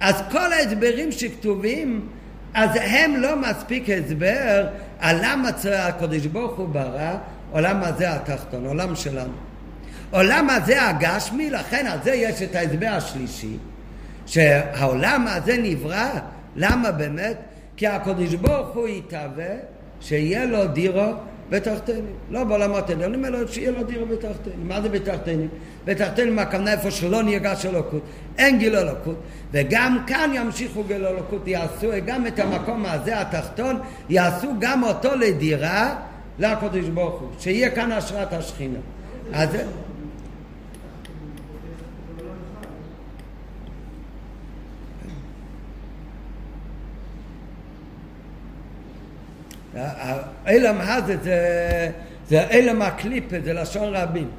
אז כל ההסברים שכתובים, אז הם לא מספיק הסבר על למה הקדוש ברוך הוא ברא עולם הזה התחתון, עולם שלנו. עולם הזה הגשמי, לכן על זה יש את ההסבר השלישי, שהעולם הזה נברא, למה באמת? כי הקדוש ברוך הוא יתהווה שיהיה לו דירו בתחתינים. לא בעולמות העליונים, אלא שיהיה לו דירה בתחתינים. מה זה בתחתינים? בתחתינים הכוונה איפה שלא נרגש אלוקות. אין גיל אלוקות. וגם כאן ימשיכו גיל אלוקות. יעשו גם את המקום הזה, התחתון, יעשו גם אותו לדירה לקדוש ברוך הוא. שיהיה כאן השראת השכינה. אז... אילם הזה זה, זה אילם הקליפה, זה לשון רבים.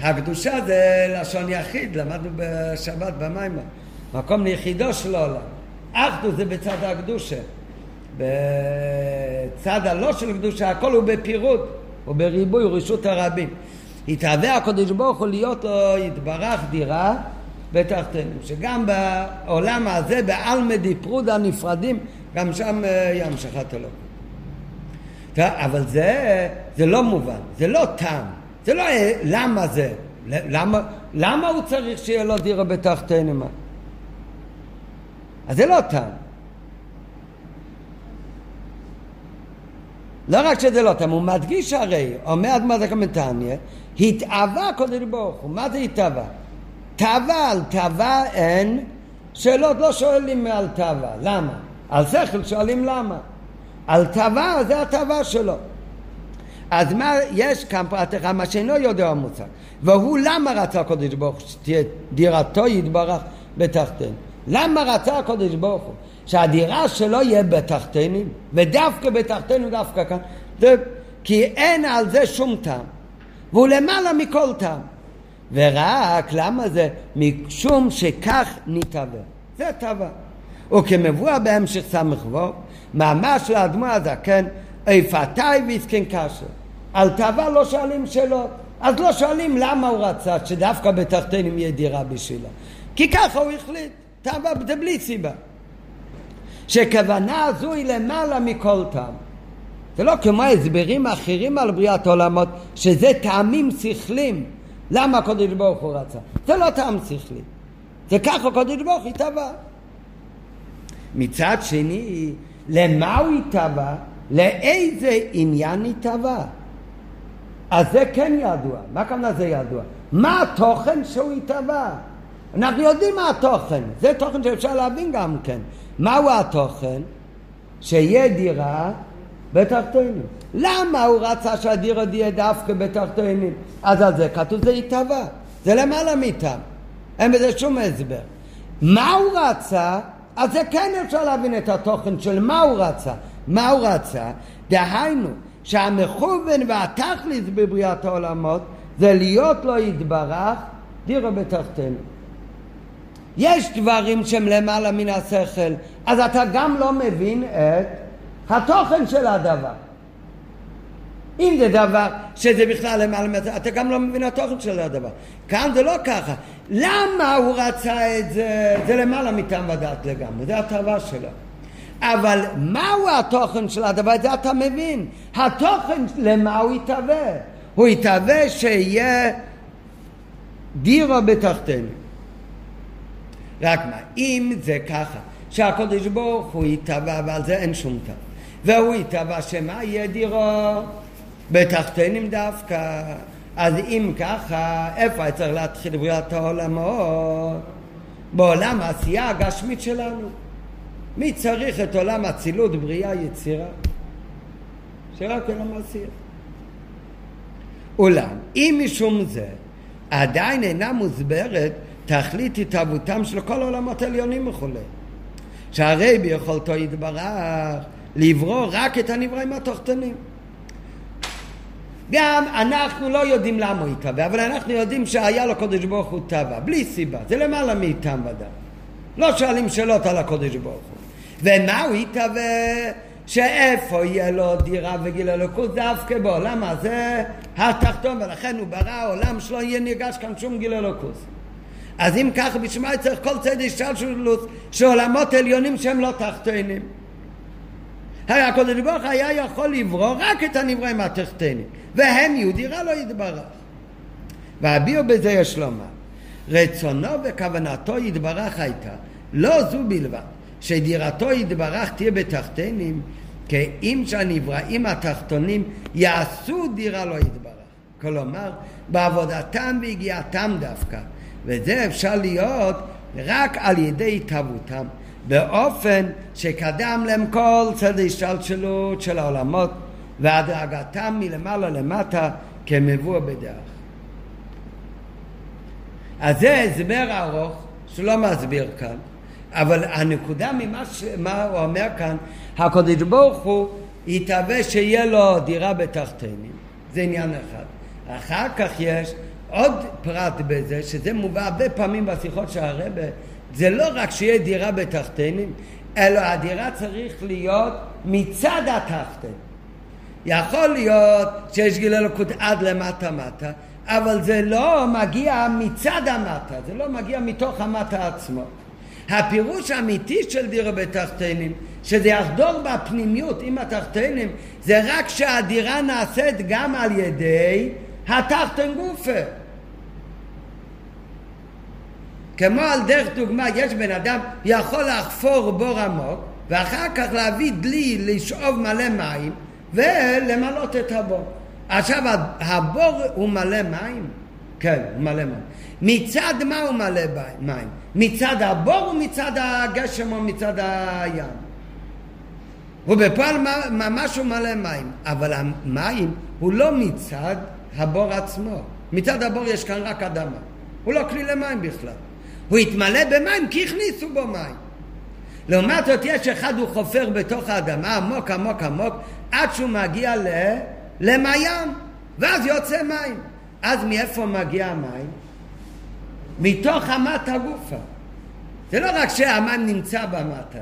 הקדושה זה לשון יחיד, למדנו בשבת במימה. מקום ליחידו של העולם. אחדו זה בצד הקדושה. בצד הלא של קדושה, הכל הוא בפירוט, הוא בריבוי, רשות הרבים. התהווה הקדוש ברוך הוא להיות לו יתברך דירה בתחתינו, שגם בעולם הזה, בעלמא דיפרודה נפרדים, גם שם אה, ימשכת אלוקים. אבל זה, זה לא מובן, זה לא טעם, זה לא אה, למה זה, למה, למה הוא צריך שיהיה לו דירה בתחתינו? אז זה לא טעם. לא רק שזה לא טעם, הוא מדגיש הרי, אומר אדמת הקמנטניה, התאווה קודם ברוך הוא, מה זה התאווה? תאווה על תאווה אין, שאלות לא שואלים על תאווה, למה? על שכל שואלים למה. על תאווה זה התאווה שלו. אז מה, יש כאן פרט אחד, מה שאינו יודע המוצג. והוא למה רצה הקודש ברוך הוא שתהיה דירתו יתברך בתחתינו? למה רצה הקודש ברוך הוא שהדירה שלו יהיה בתחתינים, ודווקא בתחתינו דווקא כאן? זה, כי אין על זה שום טעם, והוא למעלה מכל טעם. ורק למה זה? משום שכך נתהווה. זה תאווה. וכמבואר בהמשך ס"ו, ממש לאדמו הזקן, איפתי ויסקן קשה. על תאווה לא שואלים שאלות. אז לא שואלים למה הוא רצה שדווקא בתחתינים יהיה דירה בשבילו. כי ככה הוא החליט. תאווה זה בלי סיבה. שכוונה זו היא למעלה מכל טעם. זה לא כמו הסברים אחרים על בריאת עולמות, שזה טעמים שכלים. למה הקדוש ברוך הוא רצה? זה לא טעם שכלי. זה ככה הקדוש ברוך הוא התהווה. מצד שני, למה הוא התהווה? לאיזה עניין התהווה? אז זה כן ידוע. מה הכוונה זה ידוע? מה התוכן שהוא התהווה? אנחנו יודעים מה התוכן. זה תוכן שאפשר להבין גם כן. מהו התוכן? שיהיה דירה בתחתונים. למה הוא רצה שהדירה תהיה דווקא בתחתונים? אז על זה כתוב זה התהווה. זה למעלה מאיתם. אין בזה שום הסבר. מה הוא רצה? אז זה כן אפשר להבין את התוכן של מה הוא רצה. מה הוא רצה? דהיינו, שהמכוון והתכלית בבריאת העולמות זה להיות לו יתברך דירה בתחתנו. יש דברים שהם למעלה מן השכל, אז אתה גם לא מבין את התוכן של הדבר. אם זה דבר שזה בכלל למעלה מהשכל, אתה גם לא מבין התוכן של הדבר. כאן זה לא ככה. למה הוא רצה את זה? זה למעלה מטעם ודעת לגמרי, זה התאווה שלו. אבל מהו התוכן של הדבר? זה אתה מבין. התוכן, למה הוא יתהווה? הוא יתהווה שיהיה דירה בתחתנו. רק מה, אם זה ככה, שהקדוש ברוך הוא יתהווה ועל זה אין שום טעם, והוא יתהווה שמה יהיה דירה בתחתנים דווקא, אז אם ככה, איפה צריך להתחיל בריאת העולמות? בעולם העשייה הגשמית שלנו. מי צריך את עולם אצילות, בריאה, יצירה? שרק עולם עשייה. אולם, אם משום זה עדיין אינה מוסברת תכלית התהוותם של כל העולמות העליונים וכולי. שהרי ביכולתו יתברך לברוא רק את הנבראים התחתונים. גם אנחנו לא יודעים למה הוא התהווה, אבל אנחנו יודעים שהיה לו קודש ברוך הוא טבע, בלי סיבה, זה למעלה מאיתם ודאי. לא שואלים שאלות על הקודש ברוך הוא. ומה הוא התהווה? שאיפה יהיה לו דירה וגיל אלוקות דווקא בעולם הזה התחתון ולכן הוא ברא עולם שלא יהיה נרגש כאן שום גיל אלוקות אז אם ככה, מה צריך כל צד השתלשלות של עולמות עליונים שהם לא תחתונים? הרי הקודש ברוך היה יכול לברוא רק את הנבראים התחתונים, והם יהיו דירה לא יתברך. והביאו בזה יש לומר, רצונו וכוונתו יתברך הייתה, לא זו בלבד, שדירתו יתברך תהיה בתחתנים, כי אם שהנבראים התחתונים יעשו דירה לא יתברך. כלומר, בעבודתם והגיעתם דווקא. וזה אפשר להיות רק על ידי התהוותם, באופן שקדם להם כל צד השתלשלות של העולמות והדרגתם מלמעלה למטה כמבוא בדרך. אז זה הסבר ארוך שלא מסביר כאן, אבל הנקודה ממה ש... מה הוא אומר כאן, הקדוש ברוך הוא יתהווה שיהיה לו דירה בתחתינים, זה עניין אחד. אחר כך יש עוד פרט בזה, שזה מובא הרבה פעמים בשיחות של הרבה, זה לא רק שיהיה דירה בתחתינים, אלא הדירה צריך להיות מצד התחתן. יכול להיות שיש גיל אלוקות עד למטה מטה, אבל זה לא מגיע מצד המטה, זה לא מגיע מתוך המטה עצמו. הפירוש האמיתי של דירה בתחתינים, שזה יחדור בפנימיות עם התחתינים, זה רק שהדירה נעשית גם על ידי התחתן גופה. כמו על דרך דוגמה, יש בן אדם יכול לחפור בור עמוק ואחר כך להביא דלי לשאוב מלא מים ולמלות את הבור. עכשיו הבור הוא מלא מים? כן, הוא מלא מים. מצד מה הוא מלא מים? מצד הבור או מצד הגשם או מצד הים? הוא בפועל ממש הוא מלא מים, אבל המים הוא לא מצד הבור עצמו. מצד הבור יש כאן רק אדמה. הוא לא כלי למים בכלל. הוא התמלא במים כי הכניסו בו מים. לעומת זאת יש אחד הוא חופר בתוך האדמה עמוק עמוק עמוק עד שהוא מגיע ל... למים ואז יוצא מים. אז מאיפה מגיע המים? מתוך אמת הגופה. זה לא רק שהמים נמצא במטה,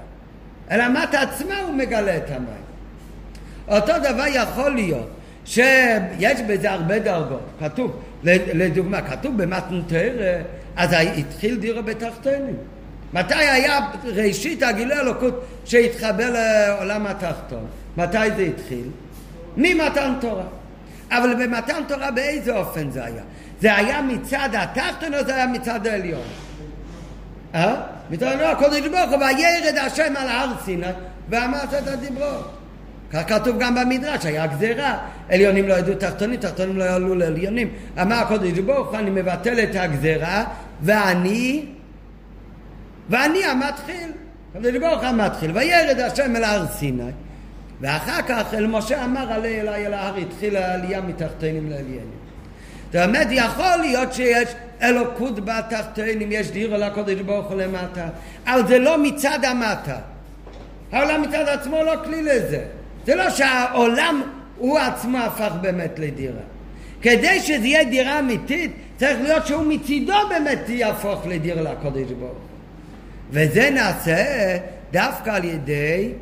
אלא המטה עצמה הוא מגלה את המים. אותו דבר יכול להיות שיש בזה הרבה דרגות. כתוב, לדוגמה, כתוב במתנתר, אז התחיל דירה בתחתונים. מתי היה ראשית הגילוי אלוקות שהתחבר לעולם התחתון? מתי זה התחיל? ממתן תורה. אבל במתן תורה באיזה אופן זה היה? זה היה מצד התחתון או זה היה מצד העליון? אה? מצד הקודש ברוך הוא, וירד השם על הר סיני ואמרת את הדיברות. כך כתוב גם במדרש, היה גזירה, עליונים לא ידעו תחתונים, תחתונים לא יעלו לעליונים. אמר הקודש ברוך הוא, אני מבטל את הגזירה, ואני, ואני המתחיל. הקודש ברוך המתחיל, וירד השם אל הר סיני. ואחר כך אל משה אמר עלי אלי אל ההר, התחילה העלייה מתחתונים לעליינים. זאת אומרת, יכול להיות שיש אלוקות בתחתונים, יש דירה לקודש ברוך הוא למטה, אבל זה לא מצד המטה. העולם מצד עצמו לא כלי לזה. זה לא שהעולם הוא עצמו הפך באמת לדירה. כדי שזה יהיה דירה אמיתית, צריך להיות שהוא מצידו באמת יהפוך לדירה לקודש ברוך וזה נעשה דווקא על ידי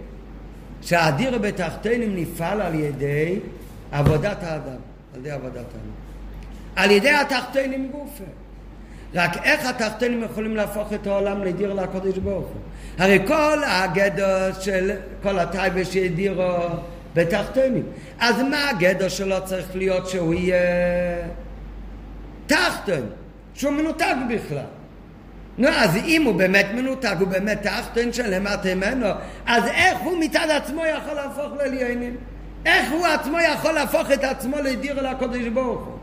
שהדירה בתחתינים נפעל על ידי עבודת האדם, על ידי עבודת האדם. על ידי התחתינים גופה. רק איך התחתינים יכולים להפוך את העולם לדיר לקודש ברוך הוא? הרי כל הגדר של כל הטייבה שהדירו בתחתינים. אז מה הגדר שלו צריך להיות שהוא יהיה תחתן, שהוא מנותק בכלל? נו, אז אם הוא באמת מנותק, הוא באמת תחתן שלמטה ממנו, אז איך הוא מצד עצמו יכול להפוך לעליינים? איך הוא עצמו יכול להפוך את עצמו לדיר לקודש ברוך הוא?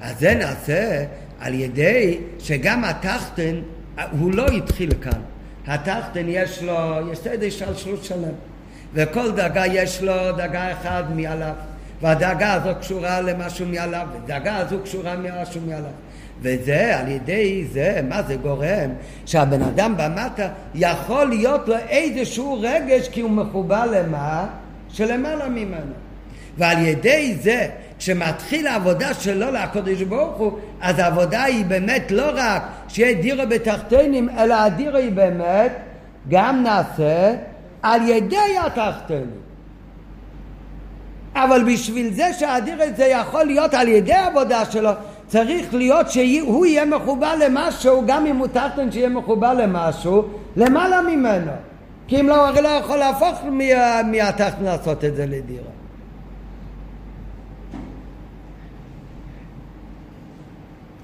אז זה נעשה על ידי שגם התחתן, הוא לא התחיל כאן. התחתן יש לו, יש סדר שלשלות שלם. וכל דרגה יש לו דרגה אחת מעליו. והדרגה הזו קשורה למשהו מעליו, ודרגה הזו קשורה למשהו מעליו. וזה, על ידי זה, מה זה גורם? שהבן אדם במטה יכול להיות לו איזשהו רגש כי הוא מחובר למה? שלמעלה ממנו. ועל ידי זה כשמתחיל העבודה שלו לקודש ברוך הוא, אז העבודה היא באמת לא רק שיהיה דירה בתחתונים, אלא הדירה היא באמת גם נעשה על ידי התחתונים. אבל בשביל זה שהדיר הזה יכול להיות על ידי העבודה שלו, צריך להיות שהוא יהיה מחובר למשהו, גם אם הוא תחתן שיהיה מחובר למשהו, למעלה ממנו. כי אם לא, הרי לא יכול להפוך מהתחתן לעשות את זה לדירה.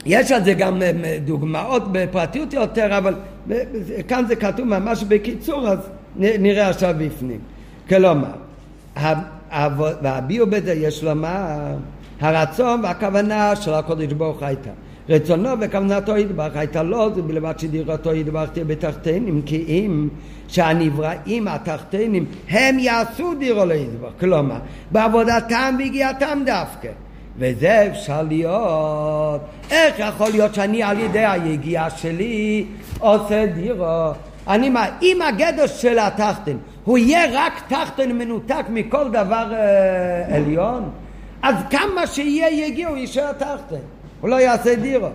יש על זה גם אה, דוגמאות בפרטיות יותר, אבל כאן זה כתוב ממש בקיצור, אז נראה עכשיו בפנים. כלומר, והביאו בזה יש לומר, הרצון והכוונה של הקודש ברוך הייתה. רצונו וכוונתו ידבח הייתה לא זה בלבד שדירתו ידבח תהיה בתחתינים כי אם שהנבראים התחתינים הם יעשו דירו לידבח כלומר בעבודתם והגיעתם דווקא. וזה אפשר להיות. איך יכול להיות שאני על ידי היגיעה שלי עושה דירו? אני מה, אם הגדר של התחתן הוא יהיה רק תחתן מנותק מכל דבר אה, עליון אז כמה שיהיה יגיע הוא יישאר תחתן הוא לא יעשה דירו.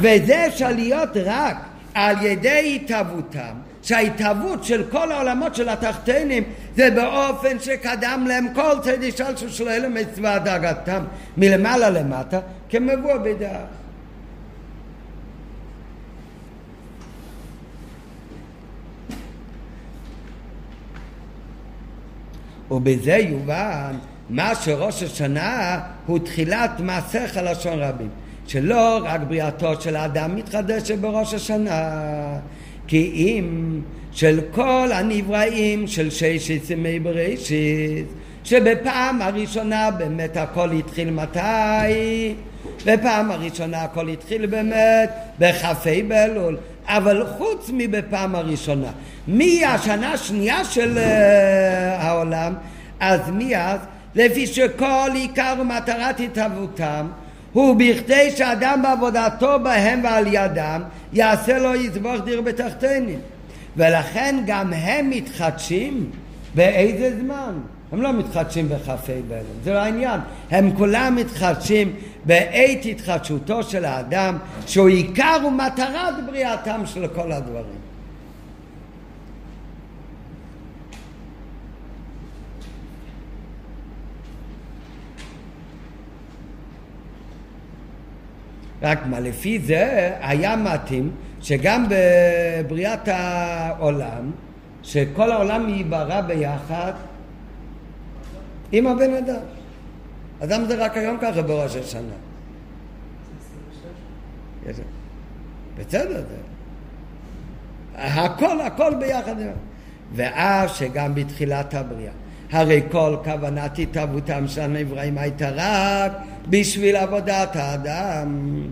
וזה אפשר להיות רק על ידי התהוותם, שההתהוות של כל העולמות של התחתנים זה באופן שקדם להם כל שלשו של אלה מצווה דאגתם מלמעלה למטה כמבוא בדעה. ובזה יובן מה שראש השנה הוא תחילת מעשיך לשון רבים שלא רק בריאתו של האדם מתחדשת בראש השנה כי אם של כל הנבראים של ששת ימי בראשית שבפעם הראשונה באמת הכל התחיל מתי? בפעם הראשונה הכל התחיל באמת בכ"ה באלול אבל חוץ מבפעם הראשונה מהשנה השנייה של uh, העולם אז מאז לפי שכל עיקר ומטרת התהוותם הוא בכדי שאדם בעבודתו בהם ועל ידם יעשה לו יזבוח דיר בתחתינים ולכן גם הם מתחדשים באיזה זמן? הם לא מתחדשים בכ"ה באלם, זה לא העניין. הם כולם מתחדשים בעת התחדשותו של האדם, שהוא עיקר ומטרת בריאתם של כל הדברים. רק מה, לפי זה היה מתאים שגם בבריאת העולם, שכל העולם ייברא ביחד עם הבן אדם. אדם זה רק היום ככה בראש השנה? בסדר. הכל, הכל ביחד. ואף שגם בתחילת הבריאה. הרי כל כוונת התהוותם של הנבראים הייתה רק בשביל עבודת האדם.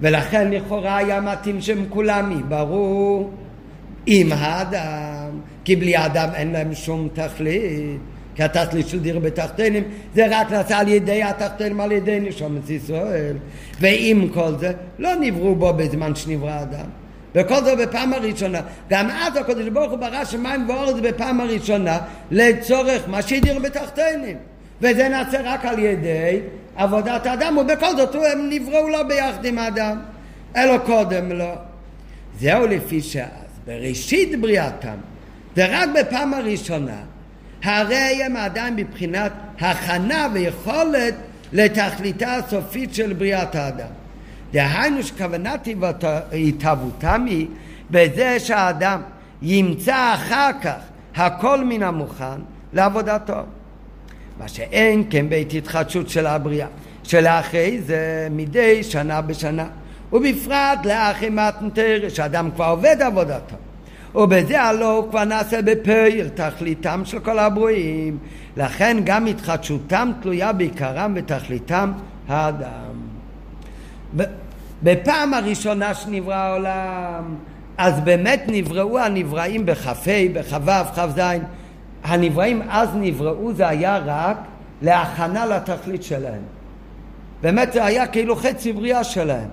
ולכן לכאורה היה מתאים שהם כולם ייברו עם האדם, כי בלי האדם אין להם שום תכלית. כי התכלית של דיר בתחתינים זה רק נעשה על ידי התחתינים, על ידי נשומת ישראל. ועם כל זה, לא נבראו בו בזמן שנברא אדם. וכל זה בפעם הראשונה. גם אז הקדוש ברוך הוא ברא שמיים ואורץ בפעם הראשונה לצורך מה שהדיר בתחתינים. וזה נעשה רק על ידי עבודת האדם, ובכל זאת הם נבראו לא ביחד עם האדם, אלא קודם לא. זהו לפי שאז, בראשית בריאתם, ורק בפעם הראשונה, הרי הם עדיין מבחינת הכנה ויכולת לתכליתה הסופית של בריאת האדם. דהיינו שכוונת התהוותם היא בזה שהאדם ימצא אחר כך הכל מן המוכן לעבודתו. מה שאין כן בית התחדשות של הבריאה, שלאחרי זה מדי שנה בשנה, ובפרט לאחרי מתנתר, שאדם כבר עובד עבודתו. ובזה הלא הוא כבר נעשה בפועל תכליתם של כל הברואים. לכן גם התחדשותם תלויה בעיקרם ותכליתם האדם. בפעם הראשונה שנברא העולם, אז באמת נבראו הנבראים בכ"ה, בכ"ו, כ"ז. הנבראים אז נבראו, זה היה רק להכנה לתכלית שלהם. באמת זה היה כאילו חצי בריאה שלהם.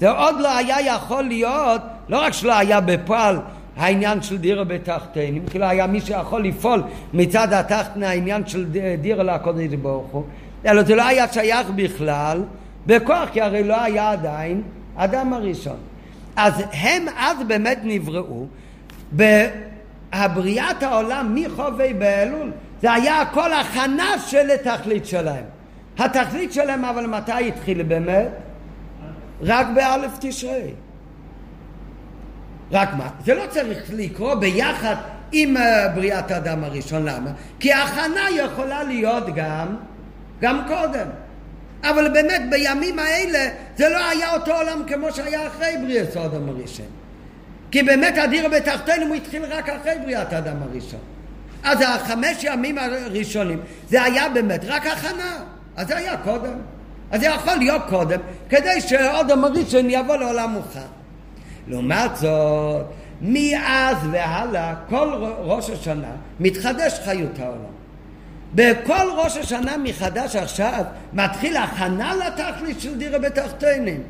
זה עוד לא היה יכול להיות, לא רק שלא היה בפועל העניין של דירה בתחתינים, כאילו היה מי שיכול לפעול מצד התחתן העניין של דירה לקודש ברוך הוא, אלא זה לא היה שייך בכלל בכוח, כי הרי לא היה עדיין אדם הראשון. אז הם אז באמת נבראו בהבריאת העולם מחובי באלול. זה היה הכל הכנה של התכלית שלהם. התכלית שלהם אבל מתי התחיל באמת? רק באלף תשרי. רק מה? זה לא צריך לקרות ביחד עם אה, בריאת האדם הראשון. למה? כי ההכנה יכולה להיות גם, גם קודם. אבל באמת בימים האלה זה לא היה אותו עולם כמו שהיה אחרי בריאת האדם הראשון. כי באמת הדיר בתחתינו הוא התחיל רק אחרי בריאת האדם הראשון. אז החמש ימים הראשונים זה היה באמת רק הכנה. אז זה היה קודם. אז זה יכול להיות קודם, כדי שהאדם הראשון יבוא לעולם מוכן. לעומת זאת, מאז והלאה, כל ראש השנה מתחדש חיות העולם. בכל ראש השנה מחדש עכשיו מתחיל הכנה לתכלית של דירה בתחתינים.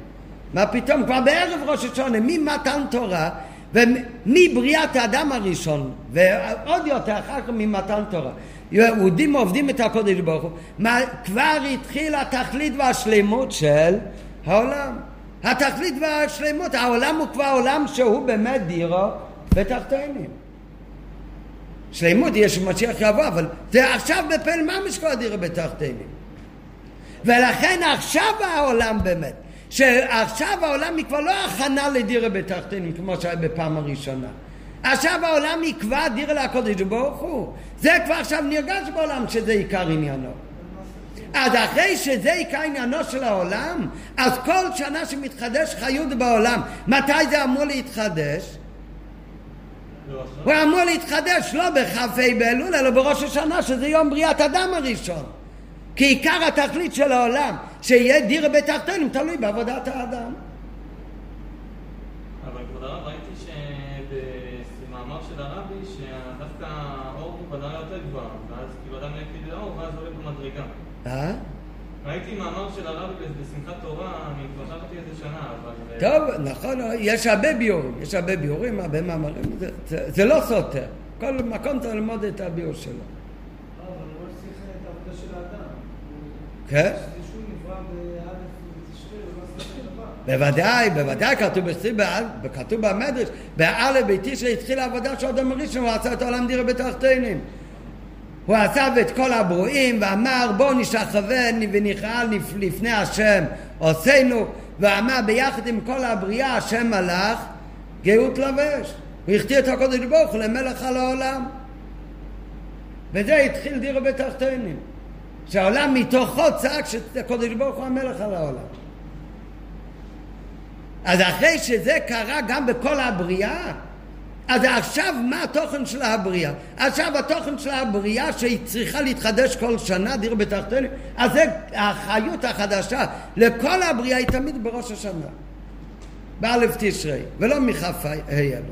מה פתאום? כבר בערב ראש השנה, ממתן תורה ומבריאת האדם הראשון, ועוד יותר אחר כך ממתן תורה. יהודים עובדים את הקודש ברוך הוא, כבר התחיל התכלית והשלמות של העולם. התכלית והשלמות, העולם הוא כבר עולם שהוא באמת דירו בתחתינים. שלמות יש משיח יבוא, אבל זה עכשיו בפל ממש כבר דירו בתחתינים. ולכן עכשיו העולם באמת, שעכשיו העולם היא כבר לא הכנה לדירה בתחתינים כמו שהיה בפעם הראשונה. עכשיו העולם יקבע דירה לקודש ברוך הוא. זה כבר עכשיו נרגש בעולם שזה עיקר עניינו. אז אחרי שזה עיקר עניינו של העולם, אז כל שנה שמתחדש חיות בעולם, מתי זה אמור להתחדש? הוא אמור להתחדש לא בכ"ה באלול, אלא בראש השנה, שזה יום בריאת אדם הראשון. כי עיקר התכלית של העולם, שיהיה דיר בתחתונים, תלוי בעבודת האדם. אבל כבוד הרב, ראיתי שבמאמר של הרבי, שדווקא האור הוא בדרגה יותר גבוהה, ואז כאילו אדם יקפיד לאור, ואז עולה במדרגה. אה? ראיתי מאמר של הרבי בשמחת תורה, אני כבר חשבתי איזה שנה, אבל... טוב, נכון, יש הרבה ביורים, יש הרבה ביורים, הרבה מאמרים, זה, זה, זה לא סותר. כל מקום צריך ללמוד את הביור שלו. כן? בוודאי, בוודאי, כתוב במדרש, באלף ביתי שהתחיל העבודה של אדם ראשון, הוא עשה את העולם דירה בתחתינים. הוא עזב את כל הברואים ואמר בואו נשחווה ונכרע לפני השם עושינו ואמר ביחד עם כל הבריאה השם מלך גאות לבש הוא הכתיר את הקודש ברוך הוא למלך על העולם. וזה התחיל דירה בתחתינים שהעולם מתוכו צעק שהקודש ברוך הוא המלך על העולם. אז אחרי שזה קרה גם בכל הבריאה אז עכשיו מה התוכן של הבריאה? עכשיו התוכן של הבריאה שהיא צריכה להתחדש כל שנה, דיר בתחתנו, אז זה החיות החדשה לכל הבריאה היא תמיד בראש השנה, באלף תשרי, ולא מכ"ה אלו.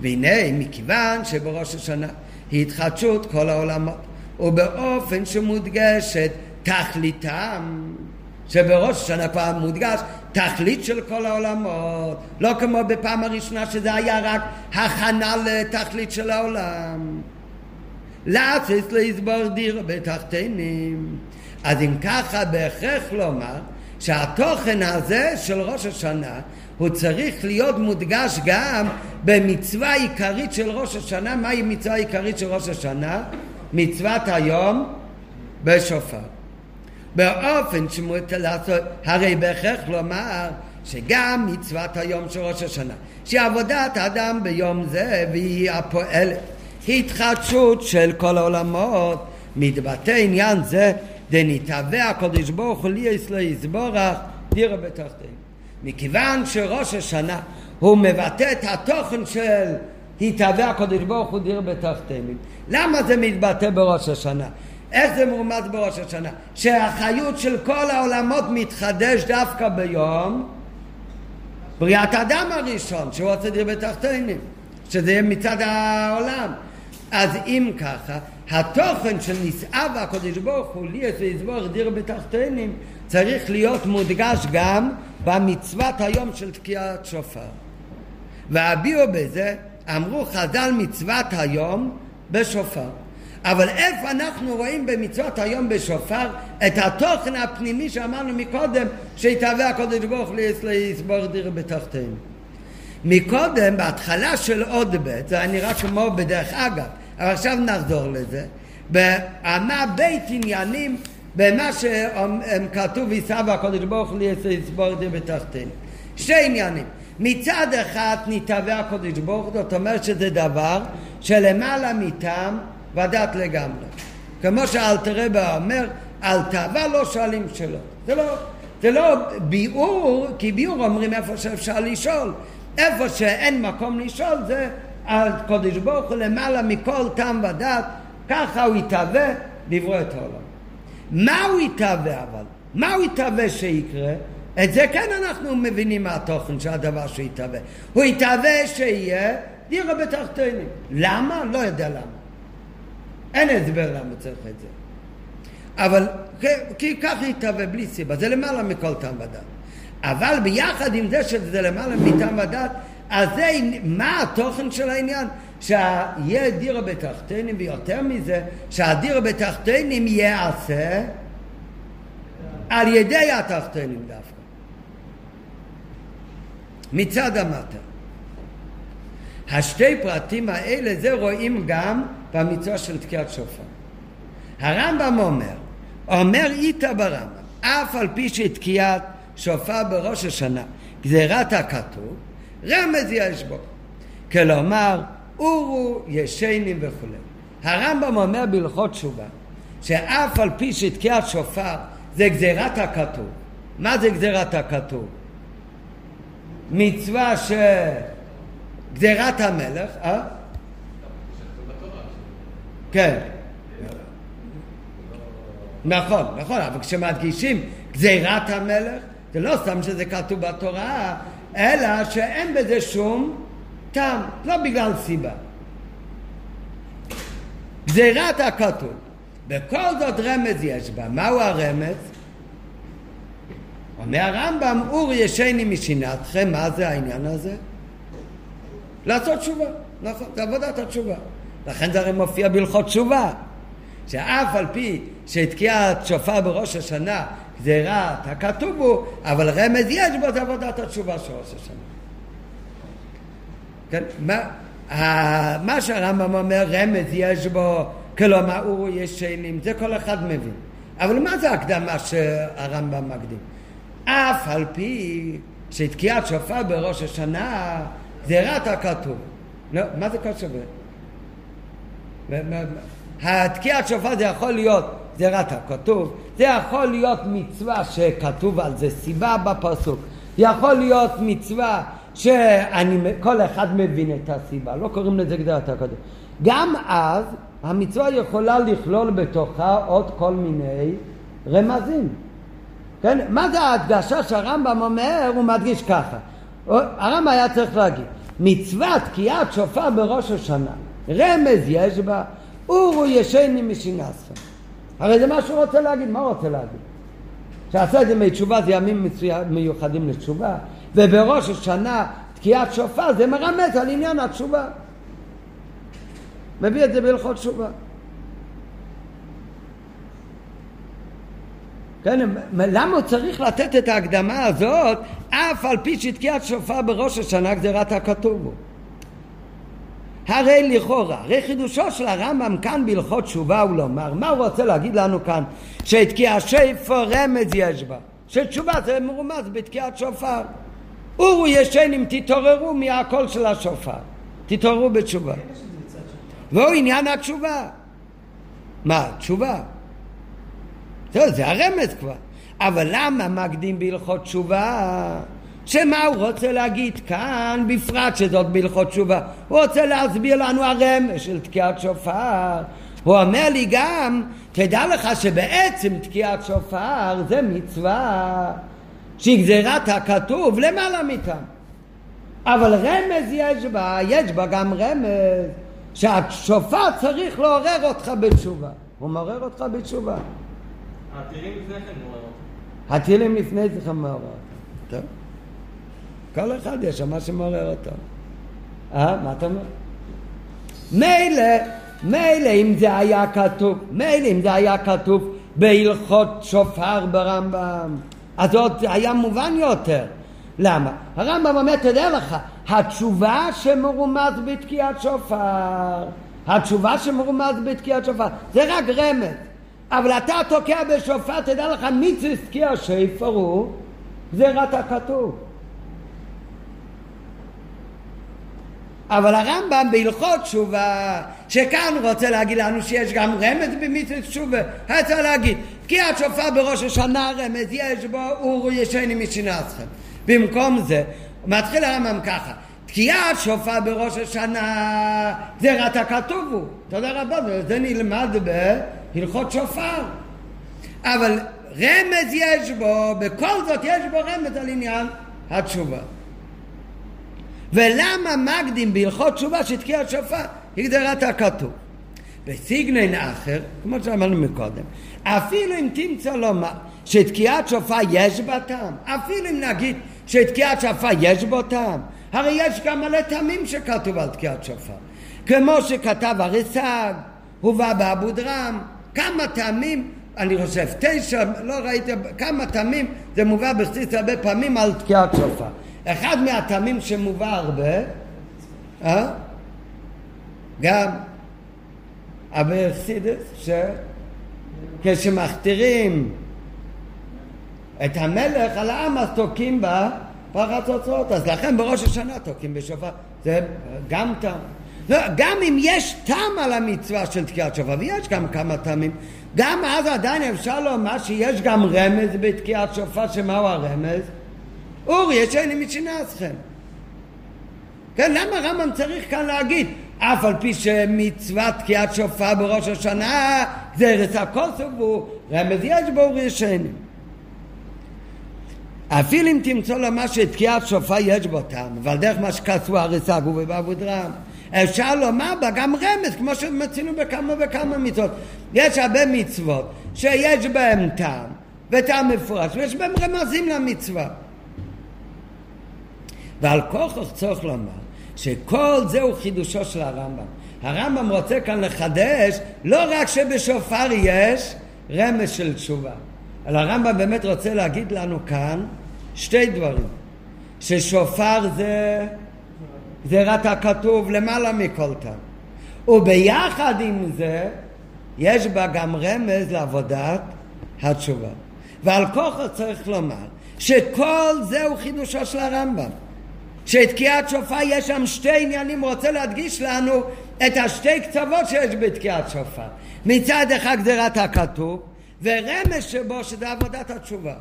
והנה, מכיוון שבראש השנה היא התחדשות כל העולמות, ובאופן שמודגשת תכליתם שבראש השנה כבר מודגש תכלית של כל העולמות, לא כמו בפעם הראשונה שזה היה רק הכנה לתכלית של העולם. לעצס להסבור דיר בתחתינים. אז אם ככה בהכרח לומר שהתוכן הזה של ראש השנה הוא צריך להיות מודגש גם במצווה עיקרית של ראש השנה. מהי מצווה עיקרית של ראש השנה? מצוות היום בשופר. באופן שמותר לעשות, הרי בהכרח לומר שגם מצוות היום של ראש השנה, שעבודת האדם ביום זה והיא הפועלת התחדשות של כל העולמות, מתבטא עניין זה דנתהווה הקדוש ברוך הוא לי אצלו יסבורך דירה בתחתינו. מכיוון שראש השנה הוא מבטא את התוכן של התהווה הקדוש ברוך הוא דירה בתחתינו. למה זה מתבטא בראש השנה? איך זה מורמז בראש השנה? שהחיות של כל העולמות מתחדש דווקא ביום בריאת האדם הראשון, שהוא עושה דיר בתחתינים, שזה יהיה מצד העולם. אז אם ככה, התוכן של נשאה והקדוש ברוך הוא לי ויסבור דיר בתחתינים צריך להיות מודגש גם במצוות היום של תקיעת שופר. והביאו בזה, אמרו חז"ל מצוות היום בשופר. אבל איפה אנחנו רואים במצוות היום בשופר את התוכן הפנימי שאמרנו מקודם שיתהווה הקודש ברוך הוא לסבור דיר בתחתינו. מקודם, בהתחלה של עוד ב', זה נראה כמו בדרך אגב, אבל עכשיו נחזור לזה. באמה בית עניינים במה שכתוב יישא והקודש ברוך הוא את זה בתחתינו. שתי עניינים. מצד אחד נתהווה הקודש ברוך הוא, זאת אומרת שזה דבר שלמעלה מטעם ודעת לגמרי. כמו שאלתרבה אומר, על תאווה לא שואלים שאלות. זה לא, זה לא ביאור, כי ביאור אומרים איפה שאפשר לשאול. איפה שאין מקום לשאול זה על קודש ברוך הוא למעלה מכל טעם ודעת, ככה הוא יתהווה לברוא את העולם. מה הוא יתהווה אבל? מה הוא יתהווה שיקרה? את זה כן אנחנו מבינים מהתוכן של הדבר שהוא יתהווה. הוא יתהווה שיהיה דירה בתחתינים. למה? לא יודע למה. אין הסבר למה צריך את זה. אבל כי ככה יתהווה בלי סיבה, זה למעלה מכל טעם ודת. אבל ביחד עם זה שזה למעלה מטעם ודת, אז זה, מה התוכן של העניין? שיהיה דירה בתחתינים, ויותר מזה, שהדירה בתחתינים ייעשה על ידי התחתינים דווקא. מצד המטה. השתי פרטים האלה, זה רואים גם במצווה של תקיעת שופר. הרמב"ם אומר, אומר איתה ברמב"ם, אף על פי שתקיעת שופר בראש השנה, גזירת הכתוב, רמז יש בו. כלומר, אורו ישנים וכולי. הרמב"ם אומר בהלכות תשובה, שאף על פי שתקיעת שופר זה גזירת הכתוב. מה זה גזירת הכתוב? מצווה ש... גזירת המלך, אה? כן. נכון, נכון, אבל כשמדגישים גזירת המלך, זה לא סתם שזה כתוב בתורה, אלא שאין בזה שום טעם, לא בגלל סיבה. גזירת הכתוב, בכל זאת רמז יש בה. מהו הרמז? אומר הרמב"ם, אור ישני משנתכם, מה זה העניין הזה? לעשות תשובה, נכון, זה עבודת התשובה. לכן זה הרי מופיע בהלכות תשובה, שאף על פי שתקיעת שופר בראש השנה גזירת הכתוב הוא, אבל רמז יש בו זה עבודת התשובה של ראש השנה. כן, מה, מה שהרמב"ם אומר, רמז יש בו, כלומר הוא ישנים, זה כל אחד מבין. אבל מה זה הקדמה שהרמב"ם מקדים? אף על פי שתקיעת שופר בראש השנה גזירת הכתוב. לא, מה זה קשור? התקיעת שופר זה יכול להיות גזירת הכתוב, זה יכול להיות מצווה שכתוב על זה סיבה בפסוק, יכול להיות מצווה שכל אחד מבין את הסיבה, לא קוראים לזה גזירת הכתוב. גם אז המצווה יכולה לכלול בתוכה עוד כל מיני רמזים. כן? מה זה ההדגשה שהרמב"ם אומר? הוא מדגיש ככה. הרמב"ם היה צריך להגיד, מצוות תקיעת שופר בראש השנה, רמז יש בה, אורו ישני משינסכם. הרי זה מה שהוא רוצה להגיד, מה הוא רוצה להגיד? שעשה את זה מתשובה זה ימים מיוחדים לתשובה, ובראש השנה תקיעת שופר זה מרמז על עניין התשובה. מביא את זה בהלכות תשובה. כן, למה הוא צריך לתת את ההקדמה הזאת אף על פי שתקיעת שופר בראש השנה גזירת הכתוב הוא? הרי לכאורה, הרי חידושו של הרמב"ם כאן בהלכות תשובה הוא לומר, מה הוא רוצה להגיד לנו כאן? שתקיעת שופר רמז יש בה, שתשובה זה מרומז בתקיעת שופר. אורו ישנים תתעוררו מהקול של השופר, תתעוררו בתשובה. והוא עניין התשובה. מה, תשובה? טוב, זה הרמז כבר. אבל למה מקדים בהלכות תשובה? שמה הוא רוצה להגיד כאן, בפרט שזאת בהלכות תשובה? הוא רוצה להסביר לנו הרמז של תקיעת שופר. הוא אומר לי גם, תדע לך שבעצם תקיעת שופר זה מצווה שהיא גזירת הכתוב למעלה מכאן. אבל רמז יש בה, יש בה גם רמז שהשופר צריך לעורר אותך בתשובה. הוא מעורר אותך בתשובה. הטילים לפני כן מעורר. הטילים לפני זה מעורר אותו. טוב. כל אחד יש שם מה שמעורר אותו. אה, מה אתה אומר? מילא, מילא אם זה היה כתוב, מילא אם זה היה כתוב בהלכות שופר ברמב"ם, אז עוד היה מובן יותר. למה? הרמב"ם אומר, תדע לך, התשובה שמרומז בתקיעת שופר התשובה שמרומז בתקיעת שופר, זה רק רמז. אבל אתה תוקע בשופר, תדע לך, מצווה תקיע שפר הוא גזירת הכתוב. אבל הרמב"ם בהלכות תשובה, שכאן רוצה להגיד לנו שיש גם רמז במצוות תשובה, היה צריך להגיד, תקיעת שופר בראש השנה רמז יש בו אורו ישני משנתכם. במקום זה, מתחיל הרמב"ם ככה, תקיעת שופר בראש השנה, זה רק הכתוב הוא. תודה רבה, זה נלמד בהלכות שופר. אבל רמז יש בו, בכל זאת יש בו רמז על עניין התשובה. ולמה מקדים בהלכות תשובה שתקיעת שופר הגדרת הכתוב? בסיגנן אחר, כמו שאמרנו מקודם, אפילו אם תמצא לומר שתקיעת שופר יש בה טעם, אפילו אם נגיד שתקיעת שופר יש בו טעם, הרי יש גם מלא טעמים שכתוב על תקיעת שופר. כמו שכתב הריסג, הובא באבו דרם, כמה טעמים, אני חושב תשע, לא ראיתי, כמה טעמים, זה מובא בחסיס הרבה פעמים על תקיעת שופר. אחד מהטעמים שמובא הרבה, אה? גם אברסידס, שכשמכתירים את המלך על העם אז תוקעים בה פרץ אוצרות, אז לכן בראש השנה תוקעים בשופר, זה גם טעם. לא, גם אם יש טעם על המצווה של תקיעת שופר, ויש גם כמה טעמים, גם אז עדיין אפשר לומר שיש גם רמז בתקיעת שופר, שמהו הרמז? אורי, ישני משנעשכם. כן, למה רמב"ם צריך כאן להגיד? אף על פי שמצוות תקיעת שופר בראש השנה זה ארץ הכוסף הוא רמז יש בו אורי ישני. אפילו אם תמצוא לומר שתקיעת שופר יש בו טעם, אבל דרך מה שכתבו הריסה גובי ואבודרם, אפשר לומר בה גם רמז, כמו שמצינו בכמה וכמה מצוות. יש הרבה מצוות שיש בהם טעם, וטעם מפורש, ויש בהם רמזים למצווה. ועל כוכך צריך לומר שכל זהו חידושו של הרמב"ם. הרמב"ם רוצה כאן לחדש לא רק שבשופר יש רמז של תשובה, אלא הרמב"ם באמת רוצה להגיד לנו כאן שתי דברים. ששופר זה גזירת הכתוב למעלה מכל טעם. וביחד עם זה יש בה גם רמז לעבודת התשובה. ועל כוחו צריך לומר שכל זהו חידושו של הרמב"ם. שתקיעת שופר יש שם שתי עניינים, הוא רוצה להדגיש לנו את השתי קצוות שיש בתקיעת שופר. מצד אחד גזירת הכתוב, ורמז שבו שזה עבודת התשובה.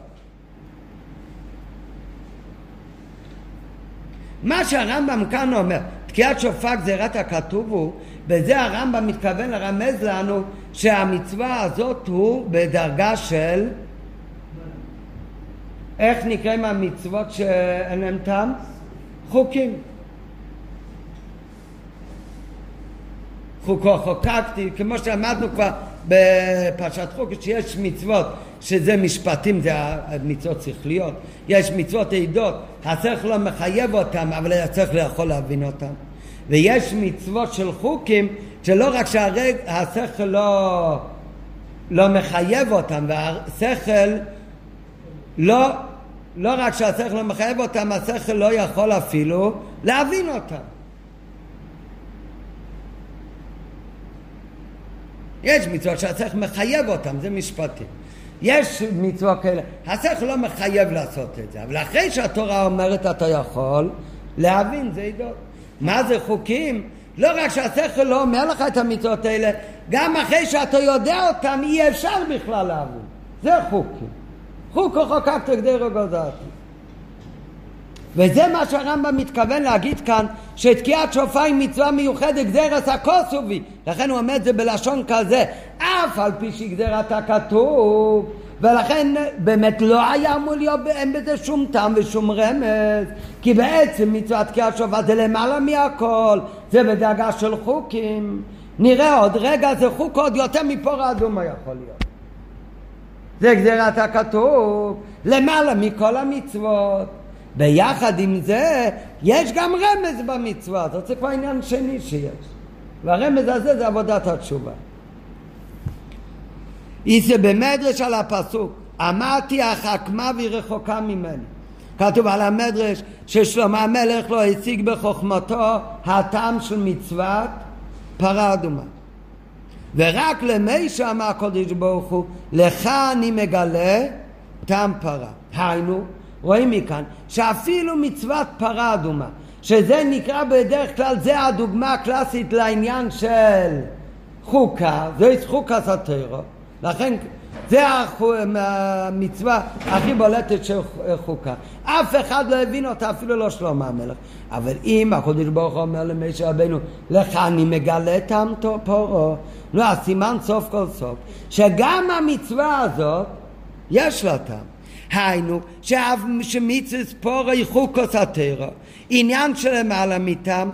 מה שהרמב"ם כאן אומר, תקיעת שופר גזירת הכתוב הוא, בזה הרמב"ם מתכוון לרמז לנו שהמצווה הזאת הוא בדרגה של איך נקראים המצוות שאין להם טעם? חוקים. חוקו חוקקתי, כמו שאמרנו כבר בפרשת חוק, שיש מצוות שזה משפטים, זה המצוות שכליות, יש מצוות עדות, השכל לא מחייב אותם, אבל השכל יכול להבין אותם. ויש מצוות של חוקים, שלא רק שהשכל לא, לא מחייב אותם, והשכל לא לא רק שהשכל לא מחייב אותם, השכל לא יכול אפילו להבין אותם. יש מצוות שהשכל מחייב אותם, זה משפטים. יש מצוות כאלה, השכל לא מחייב לעשות את זה, אבל אחרי שהתורה אומרת אתה יכול להבין, זה עדות. מה זה חוקים? לא רק שהשכל לא אומר לך את המצוות האלה, גם אחרי שאתה יודע אותם אי אפשר בכלל להבין. זה חוקים. חוקו חוקקת גדרו גודעתי. וזה מה שהרמב"ם מתכוון להגיד כאן, שתקיעת שופר היא מצווה מיוחדת, גדרס הכוסובי. לכן הוא אומר את זה בלשון כזה, אף על פי שגדרת הכתוב. ולכן באמת לא היה אמור להיות, אין בזה שום טעם ושום רמז, כי בעצם מצוות תקיעת שופר זה למעלה מהכל, זה בדאגה של חוקים. נראה עוד רגע, זה חוק עוד יותר מפור האדומה יכול להיות. זה גזירת הכתוב, למעלה מכל המצוות. ביחד עם זה, יש גם רמז במצווה הזאת, זה כבר עניין שני שיש. והרמז הזה זה עבודת התשובה. איזה במדרש על הפסוק, אמרתי החכמה והיא רחוקה ממני. כתוב על המדרש ששלמה המלך לא השיג בחוכמתו הטעם של מצוות פרה אדומה. ורק למי שאמר הקודש ברוך הוא, לך אני מגלה טעם פרה. היינו, רואים מכאן, שאפילו מצוות פרה אדומה, שזה נקרא בדרך כלל, זה הדוגמה הקלאסית לעניין של חוקה, זה חוקה סטרו, לכן זה המצווה הכי בולטת של חוקה. אף אחד לא הבין אותה, אפילו לא שלמה המלך. אבל אם הקדוש ברוך הוא אומר למשה רבנו, לך אני מגלה טעם פורו, נו, אז סימן סוף כל סוף, שגם המצווה הזאת, יש לה טעם. היינו, שמצווה פורו היא חוקוס התרא, עניין של למעלה מטעם,